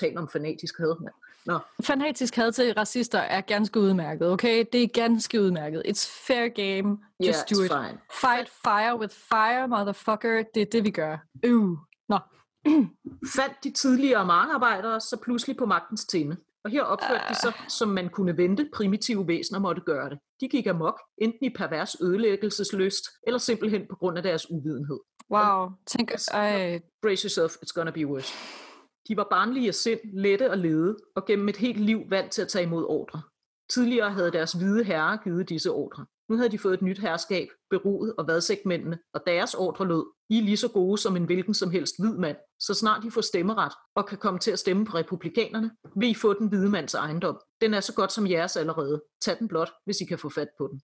Tal om fanatisk had, mand. Nå. Fanatisk had til racister er ganske udmærket, okay? Det er ganske udmærket. It's fair game. Just yeah, do it. Fine. Fight fire with fire, motherfucker. Det er det, vi gør. Uh. Nå. Fandt de tidligere markarbejdere så pludselig på magtens tinde. Og her opførte de sig, som man kunne vente, primitive væsener måtte gøre det. De gik amok, enten i pervers ødelæggelsesløst, eller simpelthen på grund af deres uvidenhed. Wow. Tænk, ej. Brace yourself, it's gonna be worse. De var barnlige af sind, lette og lede, og gennem et helt liv vant til at tage imod ordre. Tidligere havde deres hvide herrer givet disse ordre. Nu havde de fået et nyt herskab, beroet og vadsægtmændene, og deres ordre lød, I er lige så gode som en hvilken som helst hvid mand. Så snart de får stemmeret og kan komme til at stemme på republikanerne, vil I få den hvide mands ejendom. Den er så godt som jeres allerede. Tag den blot, hvis I kan få fat på den.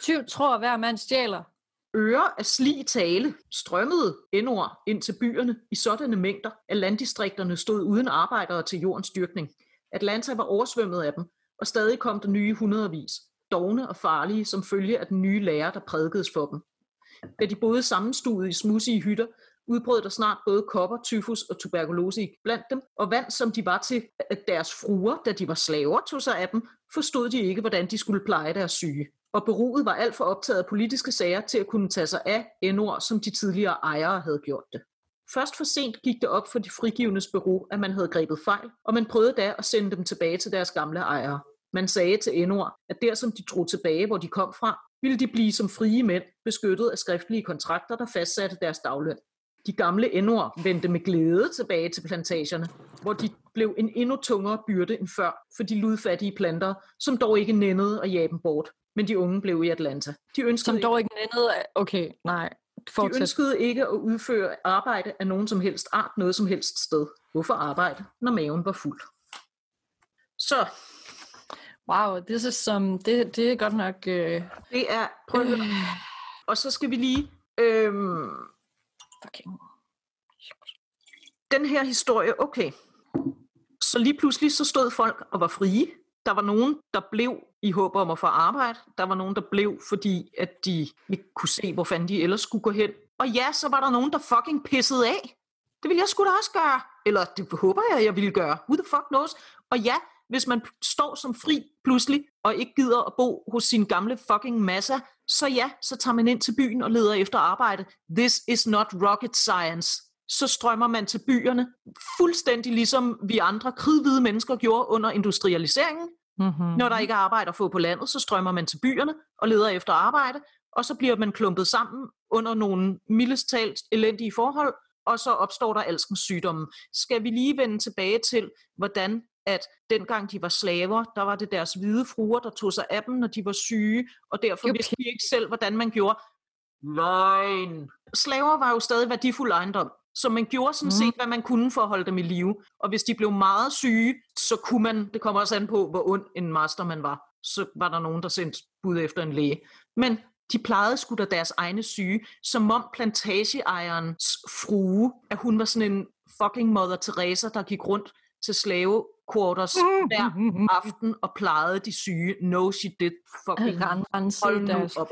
Tyv tror, hver mand stjæler. Ører af slig tale strømmede endord ind til byerne i sådanne mængder, at landdistrikterne stod uden arbejdere til jordens dyrkning. Atlanta var oversvømmet af dem, og stadig kom der nye hundredvis, dogne og farlige som følge af den nye lærer, der prædikedes for dem. Da de boede sammenstuet i smudsige hytter, udbrød der snart både kopper, tyfus og tuberkulose blandt dem, og vand som de var til at deres fruer, da de var slaver, tog sig af dem, forstod de ikke, hvordan de skulle pleje deres syge. Og beruget var alt for optaget af politiske sager til at kunne tage sig af endord, som de tidligere ejere havde gjort det. Først for sent gik det op for de frigivnes bureau, at man havde grebet fejl, og man prøvede da at sende dem tilbage til deres gamle ejere. Man sagde til endord, at der som de drog tilbage, hvor de kom fra, ville de blive som frie mænd, beskyttet af skriftlige kontrakter, der fastsatte deres dagløn. De gamle endord vendte med glæde tilbage til plantagerne, hvor de blev en endnu tungere byrde end før for de ludfattige planter, som dog ikke nændede at jage dem bort. Men de unge blev i Atlanta. De ønskede, Som dog ikke nændede. Okay, nej. de Fortsæt. ønskede ikke at udføre arbejde af nogen som helst art, noget som helst sted. Hvorfor arbejde, når maven var fuld? Så Wow, this is some... Det, det er godt nok... Øh, det er... Prøv at høre. Og så skal vi lige... Øhm, fucking... den her historie, okay. Så lige pludselig så stod folk og var frie. Der var nogen, der blev i håb om at få arbejde. Der var nogen, der blev, fordi at de ikke kunne se, hvor fanden de ellers skulle gå hen. Og ja, så var der nogen, der fucking pissede af. Det ville jeg sgu da også gøre. Eller det håber jeg, jeg ville gøre. Who the fuck knows? Og ja, hvis man står som fri pludselig, og ikke gider at bo hos sin gamle fucking massa, så ja, så tager man ind til byen og leder efter arbejde. This is not rocket science. Så strømmer man til byerne, fuldstændig ligesom vi andre kridhvide mennesker gjorde under industrialiseringen. Mm-hmm. Når der ikke er arbejde at få på landet, så strømmer man til byerne og leder efter arbejde, og så bliver man klumpet sammen under nogle mildest talt elendige forhold, og så opstår der alskens sygdomme. Skal vi lige vende tilbage til, hvordan at dengang de var slaver, der var det deres hvide fruer, der tog sig af dem, når de var syge, og derfor vidste de ikke selv, hvordan man gjorde. Løgn! Slaver var jo stadig værdifuld ejendom, så man gjorde sådan Mm. set, hvad man kunne for at holde dem i live. Og hvis de blev meget syge, så kunne man, det kommer også an på, hvor ond en master man var, så var der nogen, der sendte bud efter en læge. Men de plejede sgu da deres egne syge, som om plantageejerens frue, at hun var sådan en fucking Mother Teresa, der gik rundt til slavequarters hver aften og plejede de syge. No, she did. Fucking Ren, Hold deres op.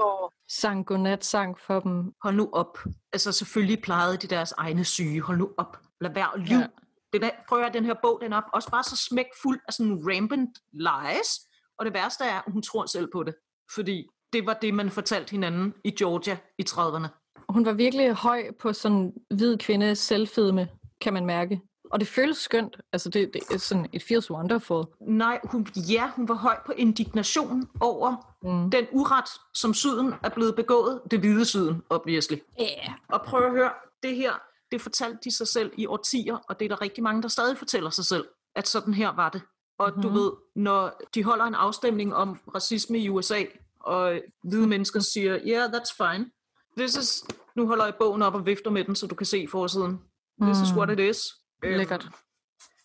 Sang godnat sang for dem. hold nu op. Altså selvfølgelig plejede de deres egne syge. Hold nu op. Lad være lyve. Ja. Den er, prøv at den her bog, den er også bare så smæk fuld af sådan rampant lies. Og det værste er, at hun tror selv på det. Fordi det var det, man fortalte hinanden i Georgia i 30'erne. Hun var virkelig høj på sådan hvid kvinde selvfedme, kan man mærke. Og det føles skønt. Altså, det, det er sådan, it feels wonderful. Nej, hun, ja, hun var høj på indignation over Mm. den uret, som syden er blevet begået. Det hvide syden, obviously. Yeah. Og prøv at høre, det her, det fortalte de sig selv i årtier, og det er der rigtig mange, der stadig fortæller sig selv, at sådan her var det. Og mm-hmm. du Mhm. ved, når de holder en afstemning om racisme i USA, og hvide mennesker siger, yeah, that's fine. This is, nu holder jeg bogen op og vifter med den, så du kan se forsiden. This is Mm. what it is. Øhm, Lækkert.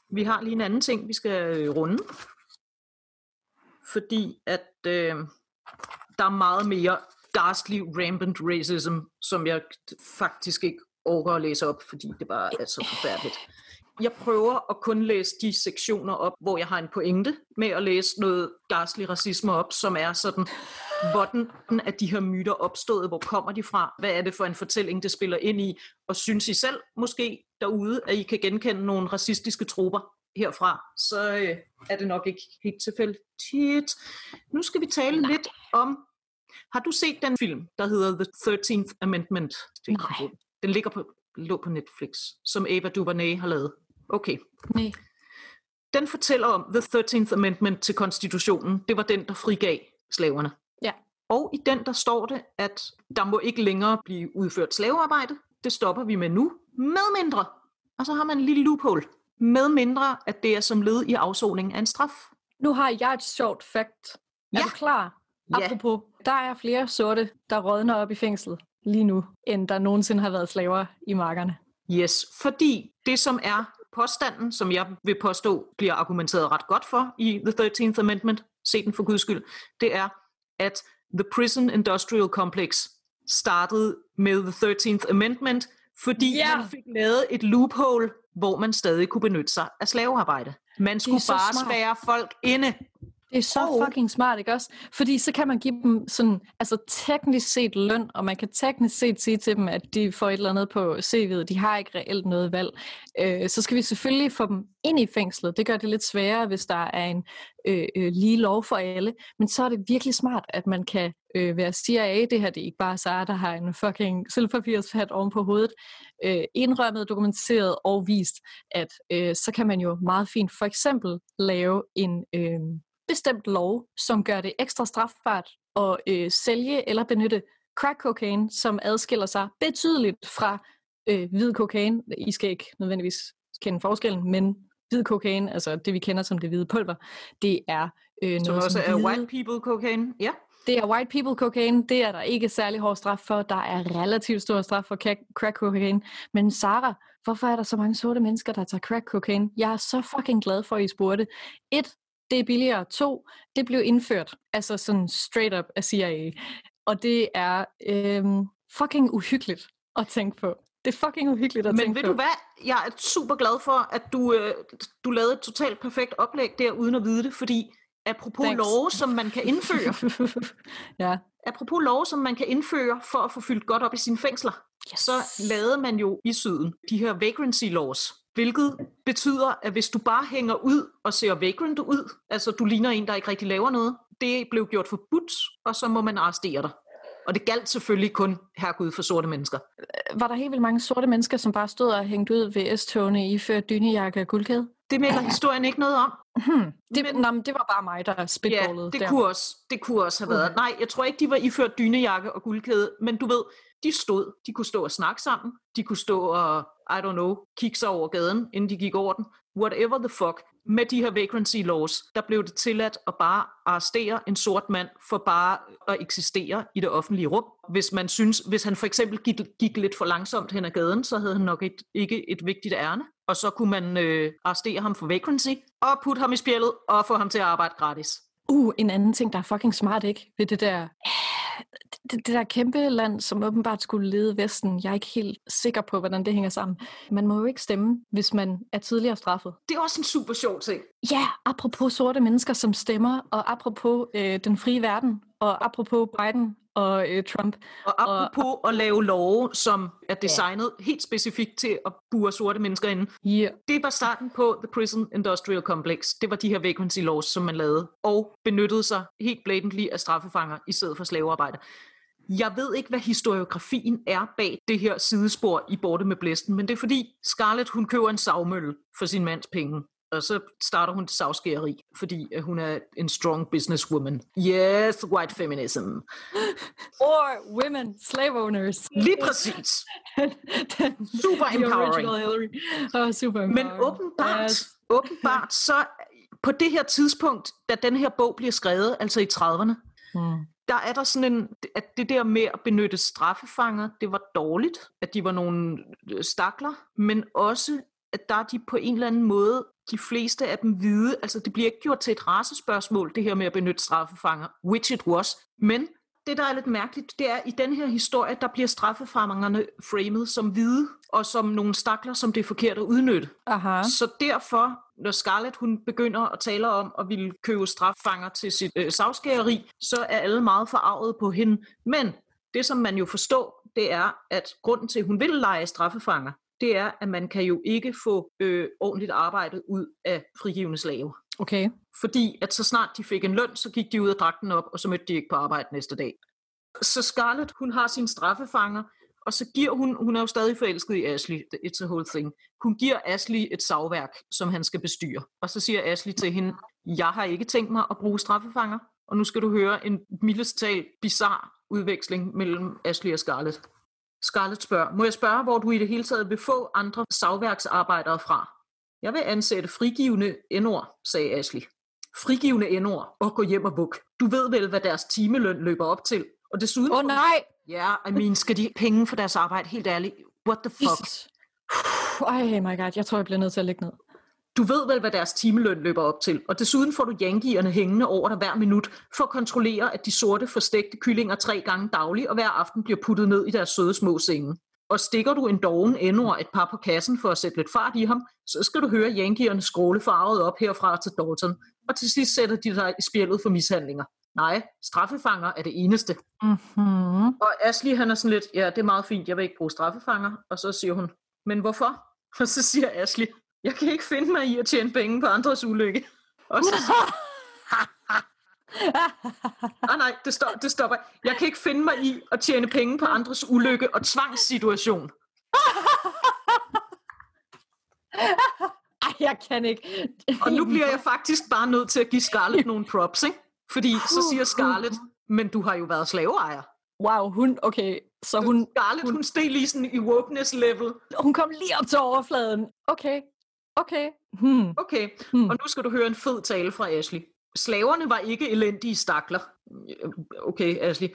Vi har lige en anden ting, vi skal øh, runde. Fordi at øh, der er meget mere ghastly rampant racism, som jeg faktisk ikke overgår at læse op, fordi det bare er så forfærdeligt. Jeg prøver at kun læse de sektioner op, hvor jeg har en pointe med at læse noget ghastly racisme op, som er sådan, hvordan er de her myter opstået, hvor kommer de fra, hvad er det for en fortælling, det spiller ind i, og synes I selv måske derude, at I kan genkende nogle racistiske trupper herfra, så øh, er det nok ikke helt tilfældigt. Nu skal vi tale Nej. lidt om, har du set den film, der hedder The 13th Amendment? Nej. Den ligger på, lå på Netflix, som Ava DuVernay har lavet. Okay. Nej. Den fortæller om The 13th Amendment til konstitutionen. Det var den, der frigav slaverne. Ja. Og i den, der står det, at der må ikke længere blive udført slavearbejde. Det stopper vi med nu. Med mindre. Og så har man en lille loophole. Med mindre, at det er som led i afsoning af en straf. Nu har jeg et sjovt fakt. Er Ja. du klar? Ja. Apropos, der er flere sorte, der rådner op i fængslet lige nu, end der nogensinde har været slaver i markerne. Yes, fordi det som er påstanden, som jeg vil påstå bliver argumenteret ret godt for i The 13th Amendment, se den for guds skyld, det er, at the prison industrial complex startede med the 13th Amendment, fordi Ja. man fik lavet et loophole, hvor man stadig kunne benytte sig af slavearbejde. Man skulle bare smart. spærre folk inde. Det er så Og- fucking smart, ikke også? Fordi så kan man give dem sådan, altså teknisk set løn, og man kan teknisk set sige til dem, at de får et eller andet på CV'et. De har ikke reelt noget valg. Øh, så skal vi selvfølgelig få dem ind i fængslet. Det gør det lidt sværere, hvis der er en øh, øh, lige lov for alle. Men så er det virkelig smart, at man kan øh, være CIA. Det her det er ikke bare Sara, der har en fucking sølvpapirshat oven på hovedet. Øh, indrømmet, dokumenteret og vist, at øh, så kan man jo meget fint for eksempel lave en... Øh, bestemt lov, som gør det ekstra strafbart at øh, sælge eller benytte crack cocaine, som adskiller sig betydeligt fra øh, hvid kokain. I skal ikke nødvendigvis kende forskellen, men hvid kokain, altså det vi kender som det hvide pulver, det er øh, Som noget også er hvide, white people cocaine. Ja. det er white people cocaine, det er der ikke særlig hård straf for. Der er relativt stor straf for crack cocaine. Men Sara, hvorfor er der så mange sorte mennesker, der tager crack cocaine? Jeg er så fucking glad for, at I spurgte. Et, det er billigere. To, det blev indført, altså sådan straight up af CIA. Og det er øhm, fucking uhyggeligt at tænke på. Det er fucking uhyggeligt at Men tænke ved på. du hvad? Jeg er super glad for, at du, øh, du lavede et totalt perfekt oplæg der, uden at vide det, fordi apropos Thanks. love, som man kan indføre, ja. apropos love, som man kan indføre for at få fyldt godt op i sine fængsler, Yes. så lavede man jo i syden de her vagrancy laws, hvilket betyder, at hvis du bare hænger ud og ser vagrant ud, altså du ligner en, der ikke rigtig laver noget, det blev gjort forbudt, og så må man arrestere dig. Og det galt selvfølgelig kun herregud for sorte mennesker. Var der helt vildt mange sorte mennesker, som bare stod og hængte ud ved S-togene i ført dynejakke og guldkæde? Det melder historien ikke noget om. Hmm. Det, Men- nå, men det var bare mig, der Ja, spitballede det der. kunne, også, det kunne også have været. Nej, jeg tror ikke, de var iført dynejakke og guldkæde, men du ved, de stod. De kunne stå og snakke sammen. De kunne stå og, I don't know, kigge sig over gaden, inden de gik over den. Whatever the fuck. Med de her vagrancy laws, der blev det tilladt at bare arrestere en sort mand for bare at eksistere i det offentlige rum. Hvis man synes, hvis han for eksempel gik, gik lidt for langsomt hen ad gaden, så havde han nok et, ikke et vigtigt ærne. Og så kunne man øh, arrestere ham for vagrancy, og putte ham i spjældet, og få ham til at arbejde gratis. Uh, en anden ting, der er fucking smart, ikke? Ved det der, det, det der kæmpe land, som åbenbart skulle lede Vesten. Jeg er ikke helt sikker på, hvordan det hænger sammen. Man må jo ikke stemme, hvis man er tidligere straffet. Det er også en super sjov ting. Ja, apropos sorte mennesker, som stemmer, og apropos øh, den frie verden, og apropos Biden og øh, Trump. Og apropos og, at lave love, som er designet ja. helt specifikt til at bure sorte mennesker inde. Yeah. Det var starten på The Prison Industrial Complex. Det var de her vacancy laws, som man lavede, og benyttede sig helt blatantly af straffefanger i stedet for slavearbejde. Jeg ved ikke, hvad historiografien er bag det her sidespor i Borte med Blæsten, men det er fordi Scarlett, hun køber en savmølle for sin mands penge. Og så starter hun savskæreri, fordi at hun er en strong businesswoman. Yes, white feminism. Or women, slave owners. Lige præcis. Super empowering. Oh, super Men empowering. åbenbart, Yes. åbenbart så på det her tidspunkt, da den her bog bliver skrevet, altså i 30'erne, Hmm der er der sådan en, at det der med at benytte straffefanger, det var dårligt, at de var nogle øh, stakler, men også, at der er de på en eller anden måde, de fleste af dem hvide, altså det bliver ikke gjort til et racespørgsmål, det her med at benytte straffefanger, which it was, men det, der er lidt mærkeligt, det er, at i den her historie, der bliver straffefremmerne framet som hvide, og som nogle stakler, som det er forkert at udnytte. Aha. Så derfor, når Scarlett hun begynder at tale om at ville købe straffanger til sit øh, savskæreri, så er alle meget forarvet på hende. Men det, som man jo forstår, det er, at grunden til, at hun vil lege straffefanger, det er, at man kan jo ikke få øh, ordentligt arbejde ud af frigivende slave. Okay. Fordi at så snart de fik en løn, så gik de ud af dragten op, og så mødte de ikke på arbejde næste dag. Så Scarlett, hun har sine straffefanger, og så giver hun, hun er jo stadig forelsket i Ashley, it's a whole thing. Hun giver Ashley et savværk, som han skal bestyre. Og så siger Ashley til hende, jeg har ikke tænkt mig at bruge straffefanger, og nu skal du høre en mildest talt udveksling mellem Ashley og Scarlett. Scarlett spørger, må jeg spørge, hvor du i det hele taget vil få andre savværksarbejdere fra? Jeg vil ansætte frigivende endord, sagde Ashley. Frigivende endord og gå hjem og buk. Du ved vel, hvad deres timeløn løber op til. Og desuden... Åh oh, nej! Ja, I mean, skal de penge for deres arbejde? Helt ærligt. What the fuck? Jesus. Ej, my god, jeg tror, jeg bliver nødt til at lægge ned. Du ved vel, hvad deres timeløn løber op til, og desuden får du yankierne hængende over dig hver minut for at kontrollere, at de sorte forstegte kyllinger tre gange dagligt og hver aften bliver puttet ned i deres søde små senge. Og stikker du en doven endnu et par på kassen for at sætte lidt fart i ham, så skal du høre yankierne skråle farvet op herfra til Dalton, og til sidst sætter de dig i spjældet for mishandlinger. Nej, straffefanger er det eneste. Mm-hmm. Og Ashley han er sådan lidt, ja, det er meget fint, jeg vil ikke bruge straffefanger. Og så siger hun, men hvorfor? Og så siger Ashley, jeg kan ikke finde mig i at tjene penge på andres ulykke. Og så siger, ah, nej, det, stop, det stopper. Jeg kan ikke finde mig i at tjene penge på andres ulykke og tvangssituation. Jeg kan ikke. Og nu bliver jeg faktisk bare nødt til at give Scarlett nogle props, ikke? Fordi så siger Scarlett, men du har jo været slaveejer. Wow, hun, okay, så hun, Scarlett, hun, hun steg lige sådan i wokeness level. hun kom lige op til overfladen. Okay, okay. Hmm. Okay, Hmm. og nu skal du høre en fed tale fra Ashley. Slaverne var ikke elendige stakler. Okay, Ashley.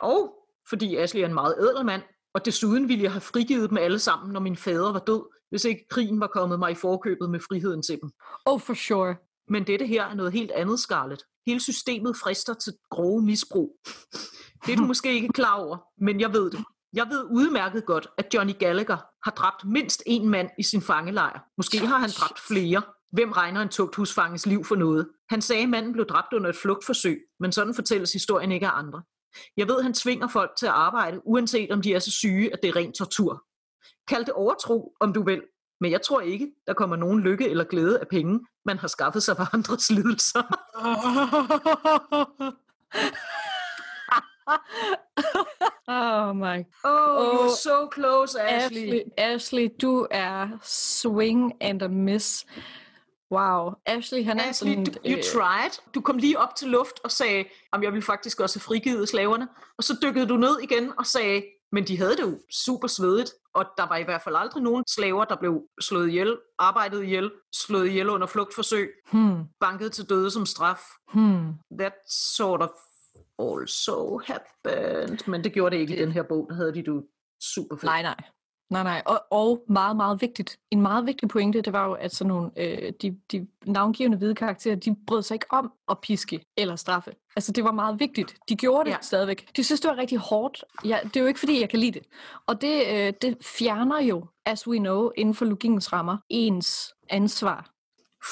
Og fordi Ashley er en meget ædel mand, og desuden ville jeg have frigivet dem alle sammen, når min fader var død, hvis ikke krigen var kommet mig i forkøbet med friheden til dem. Oh, for sure. Men dette her er noget helt andet, Scarlett. Hele systemet frister til grove misbrug. Det er du måske ikke klar over, men jeg ved det. Jeg ved udmærket godt, at Johnny Gallagher har dræbt mindst en mand i sin fangelejr. Måske har han dræbt flere. Hvem regner en tugthusfanges liv for noget? Han sagde, at manden blev dræbt under et flugtforsøg, men sådan fortælles historien ikke af andre. Jeg ved, han tvinger folk til at arbejde, uanset om de er så syge, at det er ren tortur. Kald det overtro, om du vil, men jeg tror ikke, der kommer nogen lykke eller glæde af penge, man har skaffet sig for andres lidelser. oh my Oh, Oh, so close, Ashley. Ashley, Ashley, du er swing and a miss. Wow. Ashley, han er Ashley, sådan... du, you øh, tried. Du kom lige op til luft og sagde, om jeg vil faktisk også have frigivet slaverne. Og så dykkede du ned igen og sagde, men de havde det jo super svedigt, og der var i hvert fald aldrig nogen slaver, der blev slået ihjel, arbejdet ihjel, slået ihjel under flugtforsøg, hmm, banket til døde som straf. hmm. That sort of also happened. Men det gjorde det ikke i den her bog, der havde de du super fedt. Nej, nej. Nej, nej. Og, og meget, meget vigtigt. En meget vigtig pointe, det var jo, at sådan nogle, øh, de, de navngivende hvide karakterer, de brød sig ikke om at piske eller straffe. Altså, det var meget vigtigt. De gjorde det Ja. stadigvæk. De synes, det var rigtig hårdt. Ja, det er jo ikke, fordi jeg kan lide det. Og det, øh, det fjerner jo, as we know, inden for logikkens rammer, ens ansvar.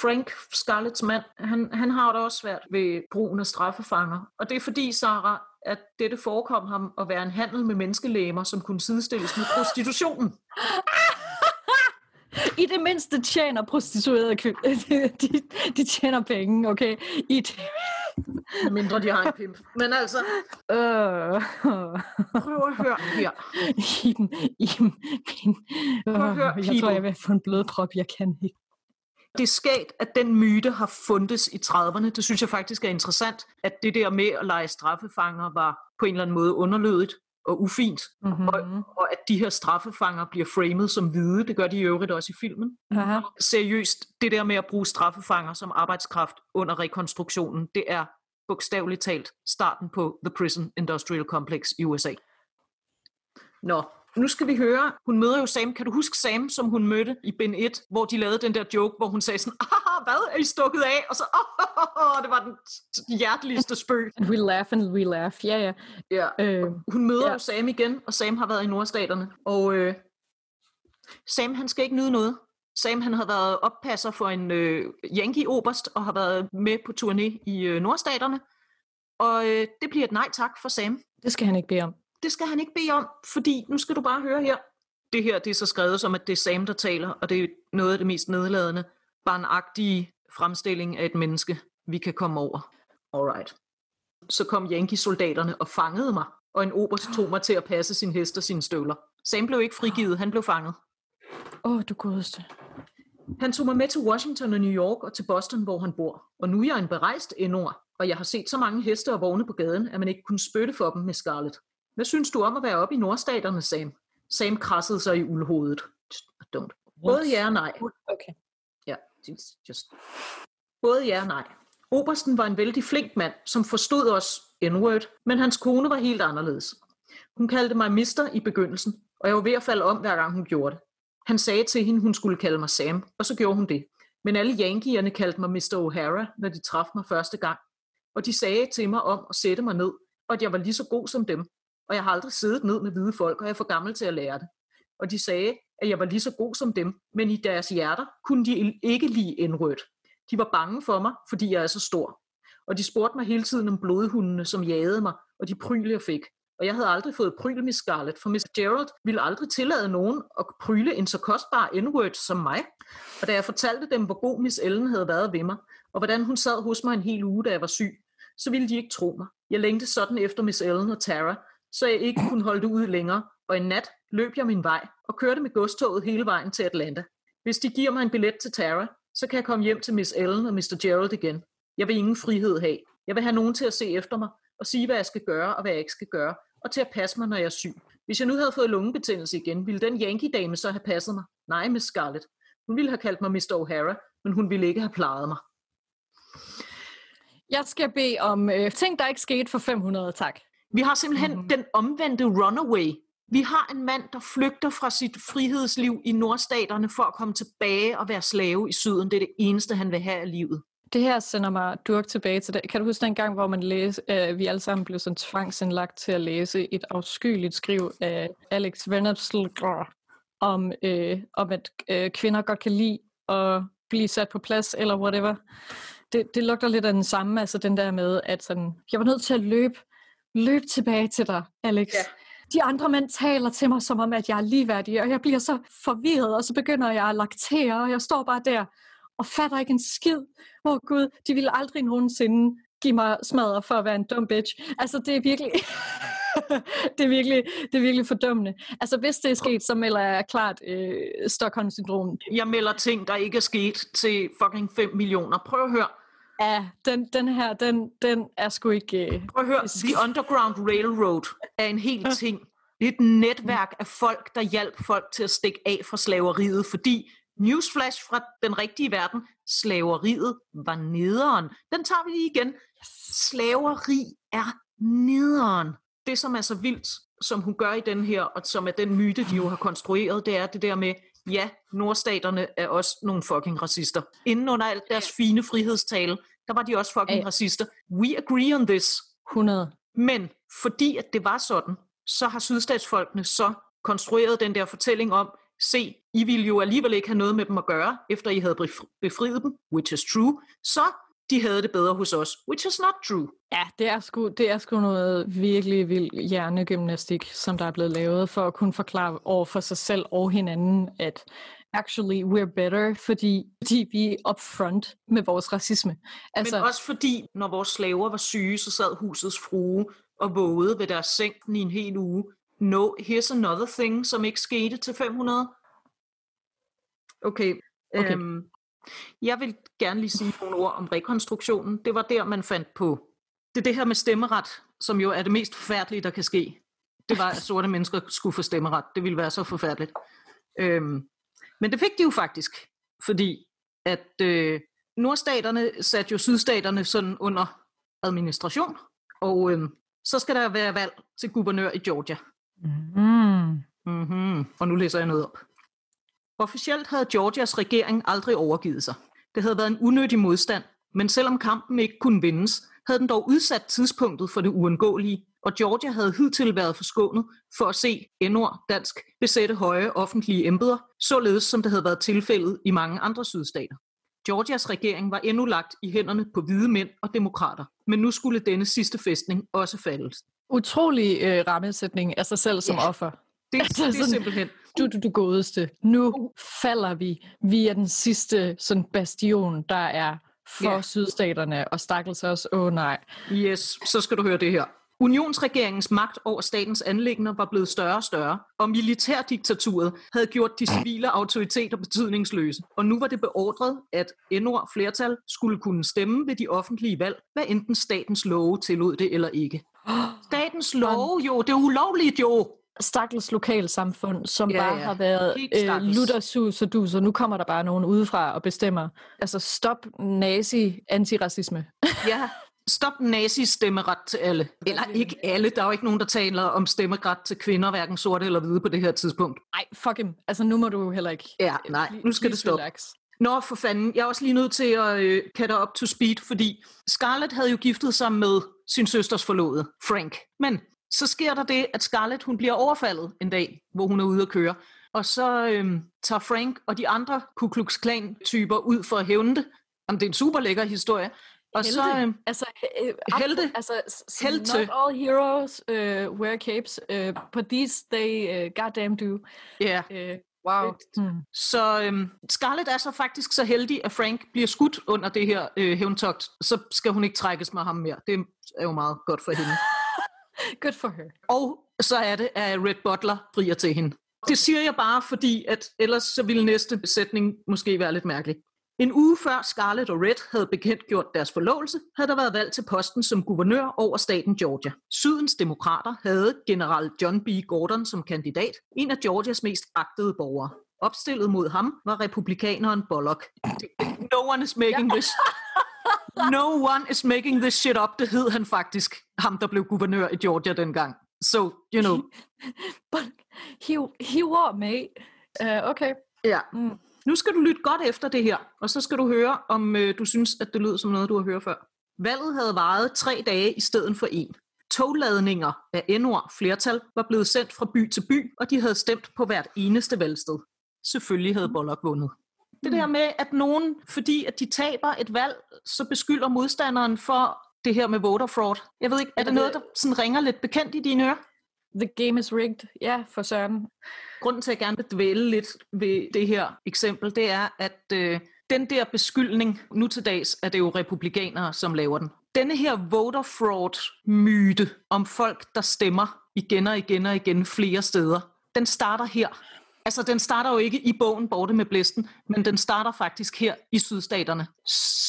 Frank, Scarletts mand, han, han har det også svært ved brugen af straffefanger. Og det er fordi, Sarah, at dette forekom ham at være en handel med menneskelæmer, som kunne sidestilles med prostitutionen. I det mindste tjener prostituerede kvinder. De, de, tjener penge, okay? I det, Mindre de har en pimp. Men altså, øh, prøv at høre her. i, den, i min, øh, jeg tror, jeg vil få en blodprop. Jeg kan ikke. Det er skægt, at den myte har fundets i 30'erne. Det synes jeg faktisk er interessant, at det der med at lege straffefanger var på en eller anden måde underlødigt og ufint. Mm-hmm. Og, og at de her straffefanger bliver framet som hvide, det gør de i øvrigt også i filmen. Aha. Seriøst, det der med at bruge straffefanger som arbejdskraft under rekonstruktionen, det er bogstaveligt talt starten på The Prison Industrial Complex i USA. Nå, nu skal vi høre, hun møder jo Sam. Kan du huske Sam, som hun mødte i Ben 1, hvor de lavede den der joke, hvor hun sagde sådan, ah, hvad er I stukket af? Og så, det var den hjerteligste spøg. And we laugh and we laugh, ja ja. Ja. Øh, Hun møder Ja. jo Sam igen, og Sam har været i nordstaterne. Og øh, Sam, han skal ikke nyde noget. Sam, han har været oppasser for en øh, Yankee-oberst, og har været med på turné i øh, nordstaterne. Og øh, det bliver et nej tak for Sam. det skal han ikke bede om. Det skal han ikke bede om, fordi nu skal du bare høre her. Det her det er så skrevet som, at det er Sam, der taler, og det er noget af det mest nedladende, barnagtige fremstilling af et menneske, vi kan komme over. Alright. Så kom Yankee-soldaterne og fangede mig, og en oberst tog mig til at passe sin hest og sine støvler. Sam blev ikke frigivet, han blev fanget. Åh, oh, du godeste. Han tog mig med til Washington og New York og til Boston, hvor han bor. Og nu er jeg en berejst endord, og jeg har set så mange heste og vogne på gaden, at man ikke kunne spytte for dem med Scarlett. Hvad synes du om at være oppe i nordstaterne, Sam? Sam krassede sig i uldhovedet. Don't. Både ja og nej. Okay. Ja, just-. Både ja og nej. Obersten var en vældig flink mand, som forstod os n-word, men hans kone var helt anderledes. Hun kaldte mig mister i begyndelsen, og jeg var ved at falde om, hver gang hun gjorde det. Han sagde til hende, hun skulle kalde mig Sam, og så gjorde hun det. Men alle yankierne kaldte mig Mr. O'Hara, når de traf mig første gang. Og de sagde til mig om at sætte mig ned, og at jeg var lige så god som dem. Og jeg har aldrig siddet ned med hvide folk, og jeg er for gammel til at lære det. Og de sagde, at jeg var lige så god som dem, men i deres hjerter kunne de ikke lide indrødt. De var bange for mig, fordi jeg er så stor. Og de spurgte mig hele tiden om blodhundene, som jagede mig, og de pryl, jeg fik. Og jeg havde aldrig fået pryl med Scarlett, for Miss Gerald ville aldrig tillade nogen at pryle en så kostbar n som mig. Og da jeg fortalte dem, hvor god Miss Ellen havde været ved mig, og hvordan hun sad hos mig en hel uge, da jeg var syg, så ville de ikke tro mig. Jeg længte sådan efter Miss Ellen og Tara, så jeg ikke kunne holde det ud længere, og en nat løb jeg min vej og kørte med godstoget hele vejen til Atlanta. Hvis de giver mig en billet til Tara, så kan jeg komme hjem til Miss Ellen og Mr. Gerald igen. Jeg vil ingen frihed have. Jeg vil have nogen til at se efter mig og sige, hvad jeg skal gøre og hvad jeg ikke skal gøre, og til at passe mig, når jeg er syg. Hvis jeg nu havde fået lungebetændelse igen, ville den Yankee-dame så have passet mig? Nej, Miss Scarlett. Hun ville have kaldt mig Mr. O'Hara, men hun ville ikke have plejet mig. Jeg skal bede om øh, ting, der ikke skete for 500, tak. Vi har simpelthen mm-hmm. den omvendte runaway. Vi har en mand, der flygter fra sit frihedsliv i nordstaterne for at komme tilbage og være slave i syden. Det er det eneste, han vil have af livet. Det her sender mig durk tilbage til det. Kan du huske den gang, hvor man læse, øh, vi alle sammen blev sådan tvangsindlagt til at læse et afskyeligt skriv af Alex Venabsler om, øh, om at øh, kvinder godt kan lide at blive sat på plads, eller whatever. Det, det lugter lidt af den samme, altså den der med, at sådan, jeg var nødt til at løbe, løbe tilbage til dig, Alex. Ja. De andre mænd taler til mig som om, at jeg er ligeværdig, og jeg bliver så forvirret, og så begynder jeg at laktere, og jeg står bare der og fatter ikke en skid. Åh oh, gud, de ville aldrig nogensinde give mig smadre for at være en dum bitch. Altså, det er virkelig... det, er virkelig, det er virkelig fordummende. Altså, hvis det er sket, så melder jeg klart øh, Stockholm-syndrom. Jeg melder ting, der ikke er sket til fucking 5 millioner. Prøv at høre. Ja, den, den her, den, den er sgu ikke... Øh, Prøv at høre. The Underground Railroad er en hel ting. Det er et netværk af folk, der hjalp folk til at stikke af fra slaveriet, fordi newsflash fra den rigtige verden, slaveriet var nederen. Den tager vi lige igen. Slaveri er nederen. Det, som er så vildt, som hun gør i den her, og som er den myte, de jo har konstrueret, det er det der med, ja, nordstaterne er også nogle fucking racister. Inden under alt deres fine frihedstale, der var de også fucking Ja. racister. We agree on this. 100. Men fordi at det var sådan, så har sydstatsfolkene så konstrueret den der fortælling om, se, I ville jo alligevel ikke have noget med dem at gøre, efter I havde befri- befriet dem, which is true, så de havde det bedre hos os, which is not true. Ja, det er, sgu, det er sgu noget virkelig vild hjernegymnastik, som der er blevet lavet for at kunne forklare over for sig selv og hinanden, at actually we're better, fordi, fordi vi er upfront med vores racisme. Altså, Men også fordi, når vores slaver var syge, så sad husets frue og vågede ved deres seng i en hel uge. No, here's another thing, som ikke skete til 500. Okay. Okay. Øhm, jeg vil gerne lige sige nogle ord om rekonstruktionen. Det var der, man fandt på. Det er det her med stemmeret, som jo er det mest forfærdelige, der kan ske. Det var, at sorte mennesker skulle få stemmeret. Det ville være så forfærdeligt. Øhm, men det fik de jo faktisk, fordi at øh, nordstaterne satte jo sydstaterne sådan under administration, og øh, så skal der være valg til guvernør i Georgia. Mm. Mm-hmm. Og nu læser jeg noget op. Officielt havde Georgias regering aldrig overgivet sig. Det havde været en unødig modstand, men selvom kampen ikke kunne vindes, havde den dog udsat tidspunktet for det uundgåelige, og Georgia havde hidtil været forskånet for at se endord dansk besætte høje offentlige embeder, således som det havde været tilfældet i mange andre sydstater. Georgias regering var endnu lagt i hænderne på hvide mænd og demokrater, men nu skulle denne sidste fæstning også falde. Utrolig øh, rammesætning af sig selv som Ja. offer. Det, Altså det er simpelthen Du, du, du godeste. Nu falder vi. Vi er den sidste sådan bastion, der er for Ja. sydstaterne, og stakkels os, åh oh, nej. Yes, så skal du høre det her. Unionsregeringens magt over statens anlægner var blevet større og større, og militærdiktaturet havde gjort de civile autoriteter betydningsløse. Og nu var det beordret, at endord flertal skulle kunne stemme ved de offentlige valg, hvad enten statens love tillod det eller ikke. Statens love, jo, det er ulovligt jo. Stakkels lokalsamfund, som Ja, bare ja. har været Helt øh, luttersus og dus, og nu kommer der bare nogen udefra og bestemmer. Altså stop nazi-antiracisme. Ja, stop nazis stemmeret til alle. Eller ikke alle, der er jo ikke nogen, der taler om stemmeret til kvinder, hverken sorte eller hvide på det her tidspunkt. Ej, fuck him. Altså nu må du heller ikke. Ja, nej, nu skal det stoppe. relax. Nå, for fanden. Jeg er også lige nødt til at øh, katte op to speed, fordi Scarlett havde jo giftet sig med sin søsters forlovede, Frank. Men så sker der det, at Scarlett hun bliver overfaldet en dag, hvor hun er ude at køre. Og så øh, tager Frank og de andre Ku Klux Klan-typer ud for at hævne det. Jamen, det er en super lækker historie. Og så, øh, altså, øh, Helte. Altså, Helte. not all heroes uh, wear capes, uh, but these they uh, goddamn do. ja, Uh, wow. Hmm. Så øhm, Scarlett er så faktisk så heldig, at Frank bliver skudt under det her øh, hævntogt. Så skal hun ikke trækkes med ham mere. Det er jo meget godt for hende. Good for her. Og så er det, at Red Butler frier til hende. Det siger jeg bare, fordi at ellers så ville næste sætning måske være lidt mærkelig. En uge før Scarlett og Red havde bekendtgjort deres forlovelse, havde der været valg til posten som guvernør over staten Georgia. Sydens demokrater havde general John B. Gordon som kandidat, en af Georgias mest agtede borgere. Opstillet mod ham var republikaneren Bullock. No one is making this No one is making this shit up, det hed han faktisk, ham der blev guvernør i Georgia dengang. So, you know, But he, he war, mate. Uh, okay. ja. Mm. Nu skal du lytte godt efter det her, og så skal du høre, om øh, du synes, at det lyder som noget, du har hørt før. Valget havde varet tre dage i stedet for en. Togladninger af endord flertal var blevet sendt fra by til by, og de havde stemt på hvert eneste valgsted. Selvfølgelig havde Bullock vundet. Det der med, at nogen, fordi at de taber et valg, så beskylder modstanderen for det her med voter fraud. Jeg ved ikke, er det noget, der sådan ringer lidt bekendt i dine ører? The game is rigged. Ja, for søren. Grunden til, at jeg gerne vil dvæle lidt ved det her eksempel, det er, at øh, den der beskyldning, nu til dags er det jo republikanere, som laver den. Denne her voter fraud myte om folk, der stemmer igen og igen og igen flere steder, den starter her. Altså, den starter jo ikke i bogen Borte med Blæsten, men den starter faktisk her i sydstaterne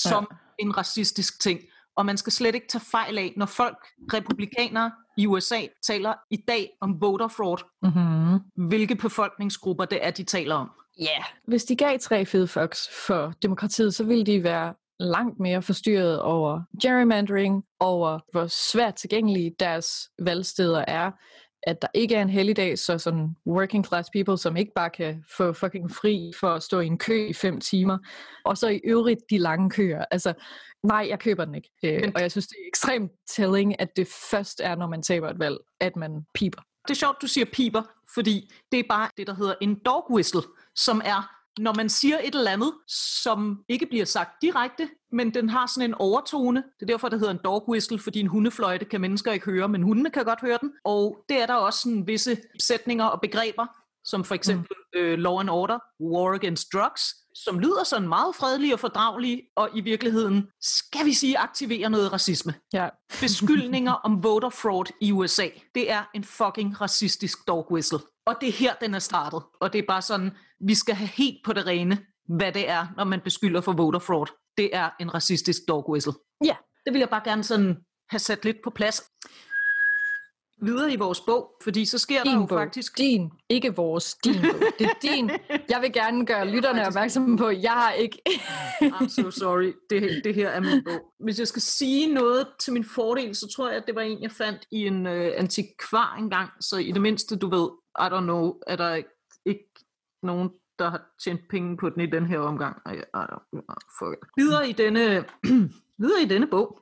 som ja. en racistisk ting. Og man skal slet ikke tage fejl af, når folk, republikanere i USA, taler i dag om voter fraud, Mm-hmm. hvilke befolkningsgrupper det er, de taler om. Ja, yeah. hvis de gav tre fede fucks for demokratiet, så ville de være langt mere forstyrret over gerrymandering, over hvor svært tilgængelige deres valgsteder er, at der ikke er en helligdag, så sådan working class people, som ikke bare kan få fucking fri for at stå i en kø i fem timer, og så i øvrigt de lange køer. Altså, nej, jeg køber den ikke. Øh, Men- og jeg synes, det er ekstremt telling, at det først er, når man taber et valg, at man piper. Det er sjovt, du siger piper, fordi det er bare det, der hedder en dog whistle, som er, når man siger et eller andet, som ikke bliver sagt direkte, men den har sådan en overtone. Det er derfor, det hedder en dog whistle, fordi en hundefløjte kan mennesker ikke høre, men hundene kan godt høre den. Og det er der også sådan visse sætninger og begreber, som for eksempel mm. øh, law and order, war against drugs, som lyder sådan meget fredelige og fordragelige, og i virkeligheden, skal vi sige, aktiverer noget racisme. Ja, Beskyldninger om voter fraud i USA, det er en fucking racistisk dog whistle. Og det er her, den er startet. Og det er bare sådan, vi skal have helt på det rene, hvad det er, når man beskylder for voter fraud. Det er en racistisk dog whistle. Ja. Det vil jeg bare gerne sådan have sat lidt på plads. Videre i vores bog, fordi så sker der jo din bog. faktisk... Din, ikke vores, din bog. Det er din. Jeg vil gerne gøre lytterne opmærksomme på, at jeg har ikke... I'm so sorry. Det, det her er min bog. Hvis jeg skal sige noget til min fordel, så tror jeg, at det var en, jeg fandt i en øh, antikvar engang. Så i det mindste, du ved, I don't know, er der nogen der har tjent penge på den i den her omgang. Ej, fuck it. Videre i denne, videre i denne bog,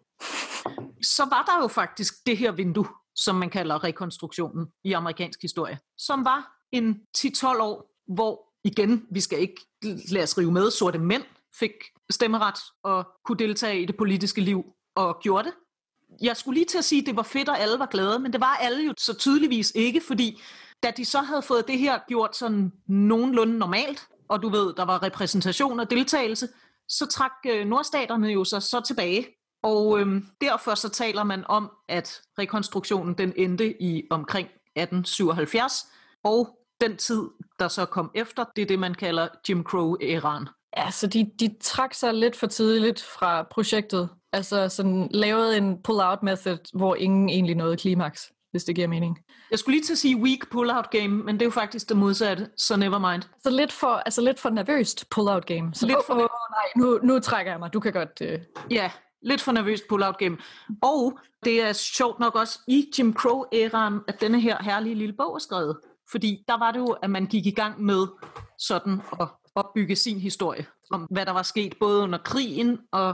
så var der jo faktisk det her vindue, som man kalder rekonstruktionen i amerikansk historie, som var en 10-12 år, hvor igen, vi skal ikke lade os rive med, sorte mænd fik stemmeret og kunne deltage i det politiske liv og gjorde det. Jeg skulle lige til at sige, at det var fedt, og alle var glade, men det var alle jo så tydeligvis ikke, fordi da de så havde fået det her gjort sådan nogenlunde normalt, og du ved, der var repræsentation og deltagelse, så trak øh, nordstaterne jo sig så tilbage. Og øhm, derfor så taler man om, at rekonstruktionen den endte i omkring 1877, og den tid, der så kom efter, det er det, man kalder Jim Crow-æraen. Ja, så de, de trak sig lidt for tidligt fra projektet. Altså sådan lavede en pull-out method, hvor ingen egentlig nåede klimaks, hvis det giver mening. Jeg skulle lige til at sige weak pull-out game, men det er jo faktisk det modsatte, så never mind. Så lidt for, altså lidt for nervøst pull-out game. Så lidt for... Oh, oh, nej, nu, nu trækker jeg mig. Du kan godt... Uh... Ja, lidt for nervøst pull-out game. Og det er sjovt nok også i Jim Crow-æraen, at denne her herlige lille bog er skrevet. Fordi der var det jo, at man gik i gang med sådan at opbygge sin historie, om hvad der var sket både under krigen og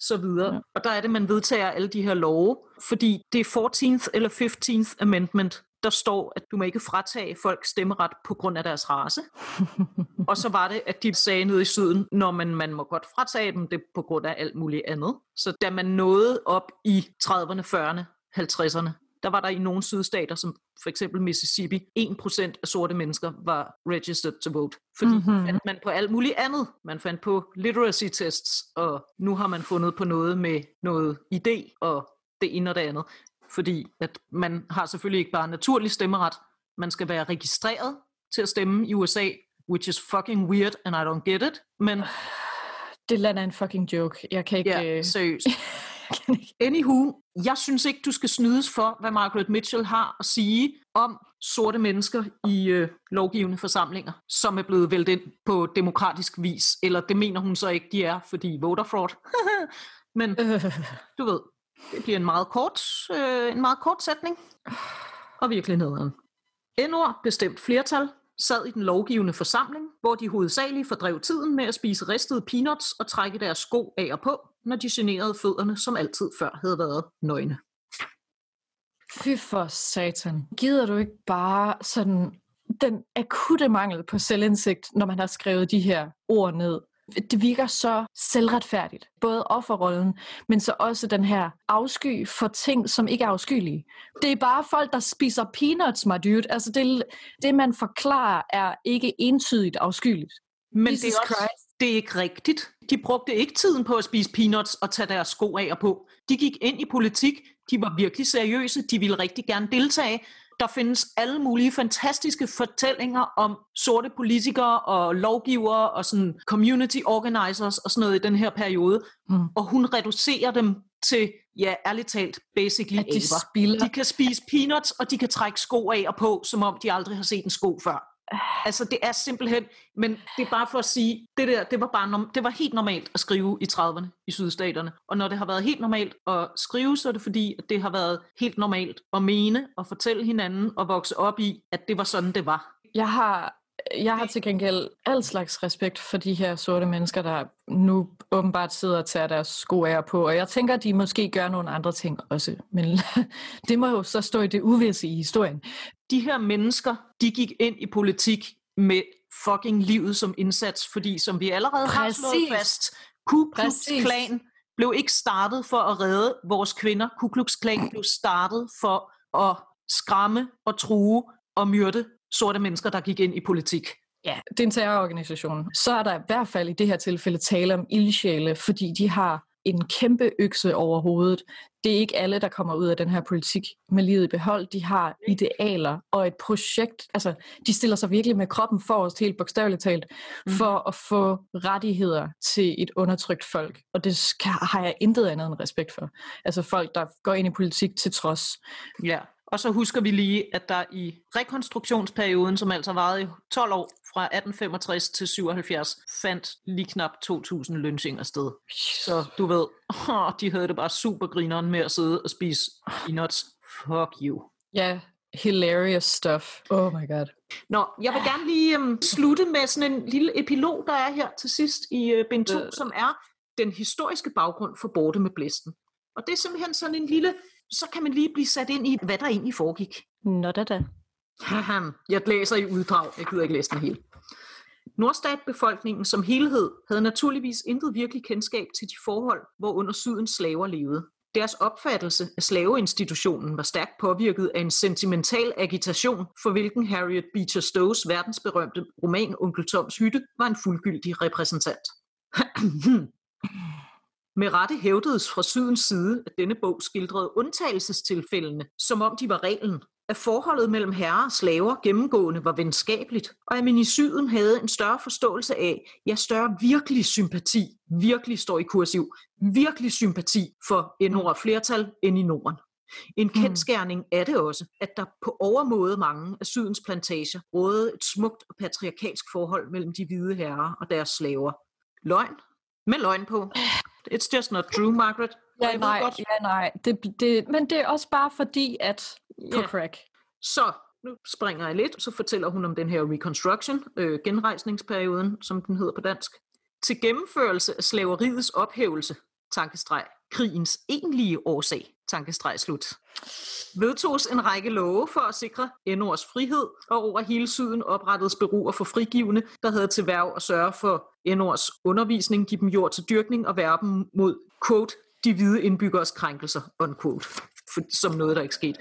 så videre. Ja. Og der er det, man vedtager alle de her love, fordi det er 14th eller 15th Amendment, der står, at du må ikke fratage folk stemmeret på grund af deres race. og så var det, at de sagde nede i syden, når man, man må godt fratage dem det på grund af alt muligt andet. Så da man nåede op i 30'erne, 40'erne, 50'erne, der var der i nogle sydstater, som for eksempel Mississippi, 1% af sorte mennesker var registered to vote. Fordi mm-hmm. at man på alt muligt andet, man fandt på literacy tests, og nu har man fundet på noget med noget idé og det ene og det andet. Fordi at man har selvfølgelig ikke bare naturlig stemmeret, man skal være registreret til at stemme i USA, which is fucking weird, and I don't get it. Men det land er en fucking joke. Jeg kan ikke... Ja, øh, seriøst. Anywho, jeg synes ikke, du skal snydes for, hvad Margaret Mitchell har at sige om sorte mennesker i øh, lovgivende forsamlinger, som er blevet væltet ind på demokratisk vis. Eller det mener hun så ikke, de er, fordi voter fraud. Men du ved, det bliver en meget kort, øh, en meget kort sætning. Og virkelig nederen. N-ord bestemt flertal sad i den lovgivende forsamling, hvor de hovedsageligt fordrev tiden med at spise ristede peanuts og trække deres sko af og på, når de generede fødderne, som altid før havde været nøgne. Fy for satan. Gider du ikke bare sådan den akutte mangel på selvindsigt, når man har skrevet de her ord ned? Det virker så selvretfærdigt. Både offerrollen, men så også den her afsky for ting, som ikke er afskyelige. Det er bare folk, der spiser peanuts, my dude. Altså det, det man forklarer, er ikke entydigt afskyeligt. Men Jesus det er, også, det er ikke rigtigt. De brugte ikke tiden på at spise peanuts og tage deres sko af og på. De gik ind i politik. De var virkelig seriøse. De ville rigtig gerne deltage der findes alle mulige fantastiske fortællinger om sorte politikere og lovgivere og sådan community organizers og sådan noget i den her periode. Mm. Og hun reducerer dem til, ja, ærligt talt, basically At de spiller. De kan spise peanuts, og de kan trække sko af og på, som om de aldrig har set en sko før. Altså det er simpelthen, men det er bare for at sige, det der, det var, bare, det var helt normalt at skrive i 30'erne i sydstaterne. Og når det har været helt normalt at skrive, så er det fordi, at det har været helt normalt at mene og fortælle hinanden og vokse op i, at det var sådan, det var. Jeg har jeg har til gengæld al slags respekt for de her sorte mennesker, der nu åbenbart sidder og tager deres sko af på, og jeg tænker, at de måske gør nogle andre ting også, men det må jo så stå i det uvisse i historien. De her mennesker, de gik ind i politik med fucking livet som indsats, fordi som vi allerede Præcis. har slået fast, Ku Klux Klan blev ikke startet for at redde vores kvinder. Ku Klux Klan blev startet for at skræmme og true og myrde sorte mennesker, der gik ind i politik. Ja, det er en terrororganisation. Så er der i hvert fald i det her tilfælde tale om ildsjæle, fordi de har en kæmpe økse over hovedet. Det er ikke alle, der kommer ud af den her politik med livet i behold. De har idealer og et projekt. Altså, de stiller sig virkelig med kroppen forrest, helt bogstaveligt talt, mm. for at få rettigheder til et undertrykt folk. Og det skal, har jeg intet andet end respekt for. Altså folk, der går ind i politik til trods. Ja, og så husker vi lige, at der i rekonstruktionsperioden, som altså varede i 12 år, fra 1865 til 77, fandt lige knap 2.000 lynchinger sted. Så du ved, oh, de havde det bare super grineren med at sidde og spise peanuts. Fuck you. Ja, hilarious stuff. Oh my god. Nå, jeg vil gerne lige um, slutte med sådan en lille epilog, der er her til sidst i uh, bind 2, øh. som er den historiske baggrund for Borte med Blæsten. Og det er simpelthen sådan en lille, så kan man lige blive sat ind i, hvad der egentlig foregik. Nå da da. jeg læser i uddrag, jeg gider ikke læse den hele. Nordstatbefolkningen som helhed havde naturligvis intet virkelig kendskab til de forhold, hvor under sydens slaver levede. Deres opfattelse af slaveinstitutionen var stærkt påvirket af en sentimental agitation, for hvilken Harriet Beecher Stowes verdensberømte roman Onkel Toms Hytte var en fuldgyldig repræsentant. Med rette hævdedes fra sydens side, at denne bog skildrede undtagelsestilfældene, som om de var reglen, at forholdet mellem herrer og slaver gennemgående var venskabeligt, og at man i syden havde en større forståelse af, ja større virkelig sympati, virkelig står i kursiv, virkelig sympati for endnu flertal end i Norden. En hmm. kendskærning er det også, at der på overmåde mange af sydens plantager rådede et smukt og patriarkalsk forhold mellem de hvide herrer og deres slaver. Løgn? Med løgn på. It's just not true, Margaret. Ja, nej, godt. ja, nej. Det, det, men det er også bare fordi, at på crack. Så, nu springer jeg lidt, så fortæller hun om den her reconstruction, øh, genrejsningsperioden, som den hedder på dansk. Til gennemførelse af slaveriets ophævelse, tankestreg, krigens egentlige årsag, tankestreg slut. Vedtogs en række love for at sikre Endords frihed, og over hele syden oprettedes beruer for frigivende, der havde til værv at sørge for Endords undervisning, give dem jord til dyrkning og værve dem mod, quote, de hvide indbyggeres krænkelser, unquote, for, som noget, der ikke skete.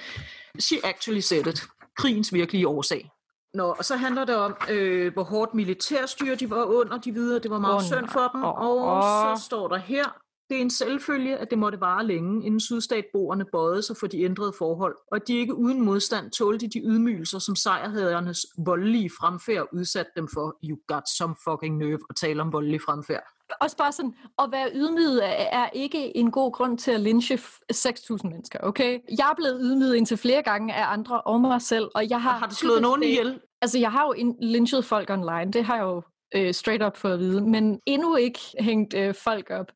She actually said it. Krigens virkelige årsag. Nå, og så handler det om, øh, hvor hårdt militærstyre de var under, de hvide, det var meget oh, synd for dem, og oh. så står der her, det er en selvfølge, at det måtte vare længe, inden sydstatboerne bøjede sig for de ændrede forhold, og at de ikke uden modstand tålte de ydmygelser, som sejrhedernes voldelige fremfærd udsatte dem for. You got some fucking nerve at tale om voldelig fremfærd. Også bare sådan, at være ydmyget er ikke en god grund til at lynche 6.000 mennesker, okay? Jeg er blevet ydmyget indtil flere gange af andre og mig selv, og jeg har... Har du slået nogen ihjel? Altså, jeg har jo lynchet folk online, det har jeg jo øh, straight up fået at vide, men endnu ikke hængt øh, folk op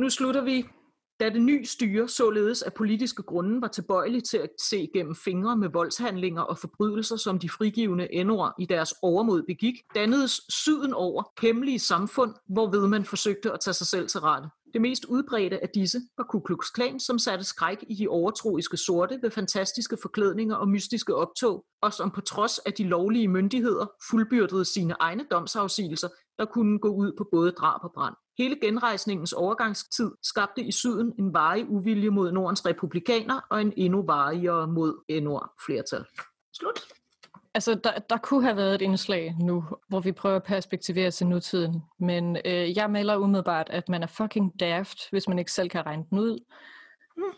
nu slutter vi. Da det nye styre således af politiske grunde var tilbøjelige til at se gennem fingre med voldshandlinger og forbrydelser, som de frigivende endord i deres overmod begik, dannedes syden over hemmelige samfund, hvorved man forsøgte at tage sig selv til rette. Det mest udbredte af disse var Ku Klux Klan, som satte skræk i de overtroiske sorte ved fantastiske forklædninger og mystiske optog, og som på trods af de lovlige myndigheder fuldbyrdede sine egne domsafsigelser, der kunne gå ud på både drab og brand. Hele genrejsningens overgangstid skabte i syden en varig uvilje mod Nordens republikaner og en endnu varigere mod Nord flertal. Slut. Altså, der, der kunne have været et indslag nu, hvor vi prøver at perspektivere til nutiden, men øh, jeg melder umiddelbart, at man er fucking daft, hvis man ikke selv kan regne den ud. Hmm.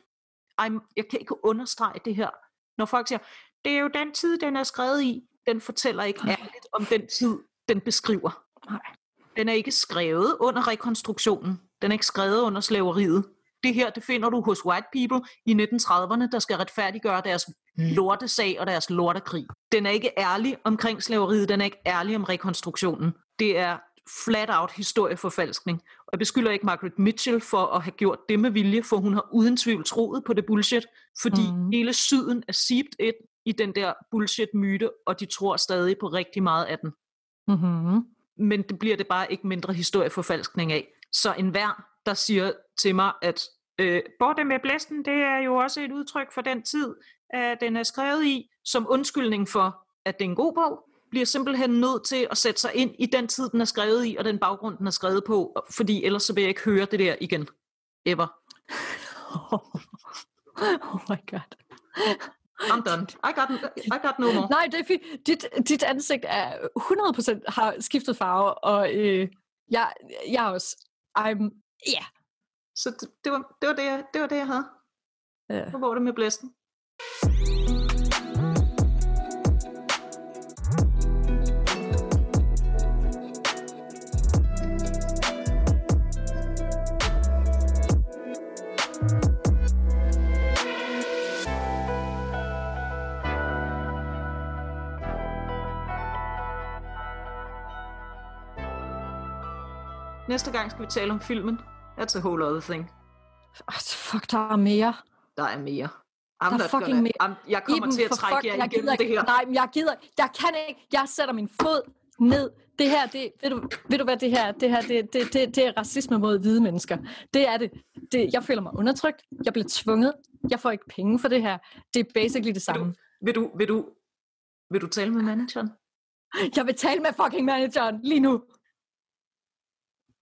Ej, jeg kan ikke understrege det her. Når folk siger, det er jo den tid, den er skrevet i, den fortæller ikke ærligt om den tid, den beskriver. Nej. Den er ikke skrevet under rekonstruktionen. Den er ikke skrevet under slaveriet. Det her, det finder du hos white people i 1930'erne, der skal retfærdiggøre deres lortesag og deres lortekrig. Den er ikke ærlig omkring slaveriet, den er ikke ærlig om rekonstruktionen. Det er flat out historieforfalskning. Og jeg beskylder ikke Margaret Mitchell for at have gjort det med vilje, for hun har uden tvivl troet på det bullshit, fordi mm. hele syden er sibt ind i den der bullshit-myte, og de tror stadig på rigtig meget af den. Mm-hmm men det bliver det bare ikke mindre historieforfalskning af. Så enhver, der siger til mig, at øh, Borte med blæsten, det er jo også et udtryk for den tid, at den er skrevet i, som undskyldning for, at det er en god bog, bliver simpelthen nødt til at sætte sig ind i den tid, den er skrevet i, og den baggrund, den er skrevet på, fordi ellers så vil jeg ikke høre det der igen. Ever. oh my god. I'm done. I got, I got no more. Nej, det er fint. Dit, dit ansigt er 100% har skiftet farve, og øh, jeg, jeg er også... I'm... Yeah. Så det, det, var, det, var det, jeg, det var det, jeg havde. Ja. Hvor var det med blæsten? Næste gang skal vi tale om filmen. That's a whole other thing. Fuck, der er mere. Der er mere. I'm Der er fucking mere- I'm, jeg kommer Iben, til at trække fuck, jer jeg igennem gider det her. Nej, men jeg gider. Jeg kan ikke. Jeg sætter min fod ned. Det her, det, ved, du, ved du hvad det her, det her, det, det, det, det er racisme mod hvide mennesker. Det er det. det. Jeg føler mig undertrykt. Jeg bliver tvunget. Jeg får ikke penge for det her. Det er basically det samme. Vil du, vil du, vil du tale med manageren? Jeg vil tale med fucking manageren lige nu.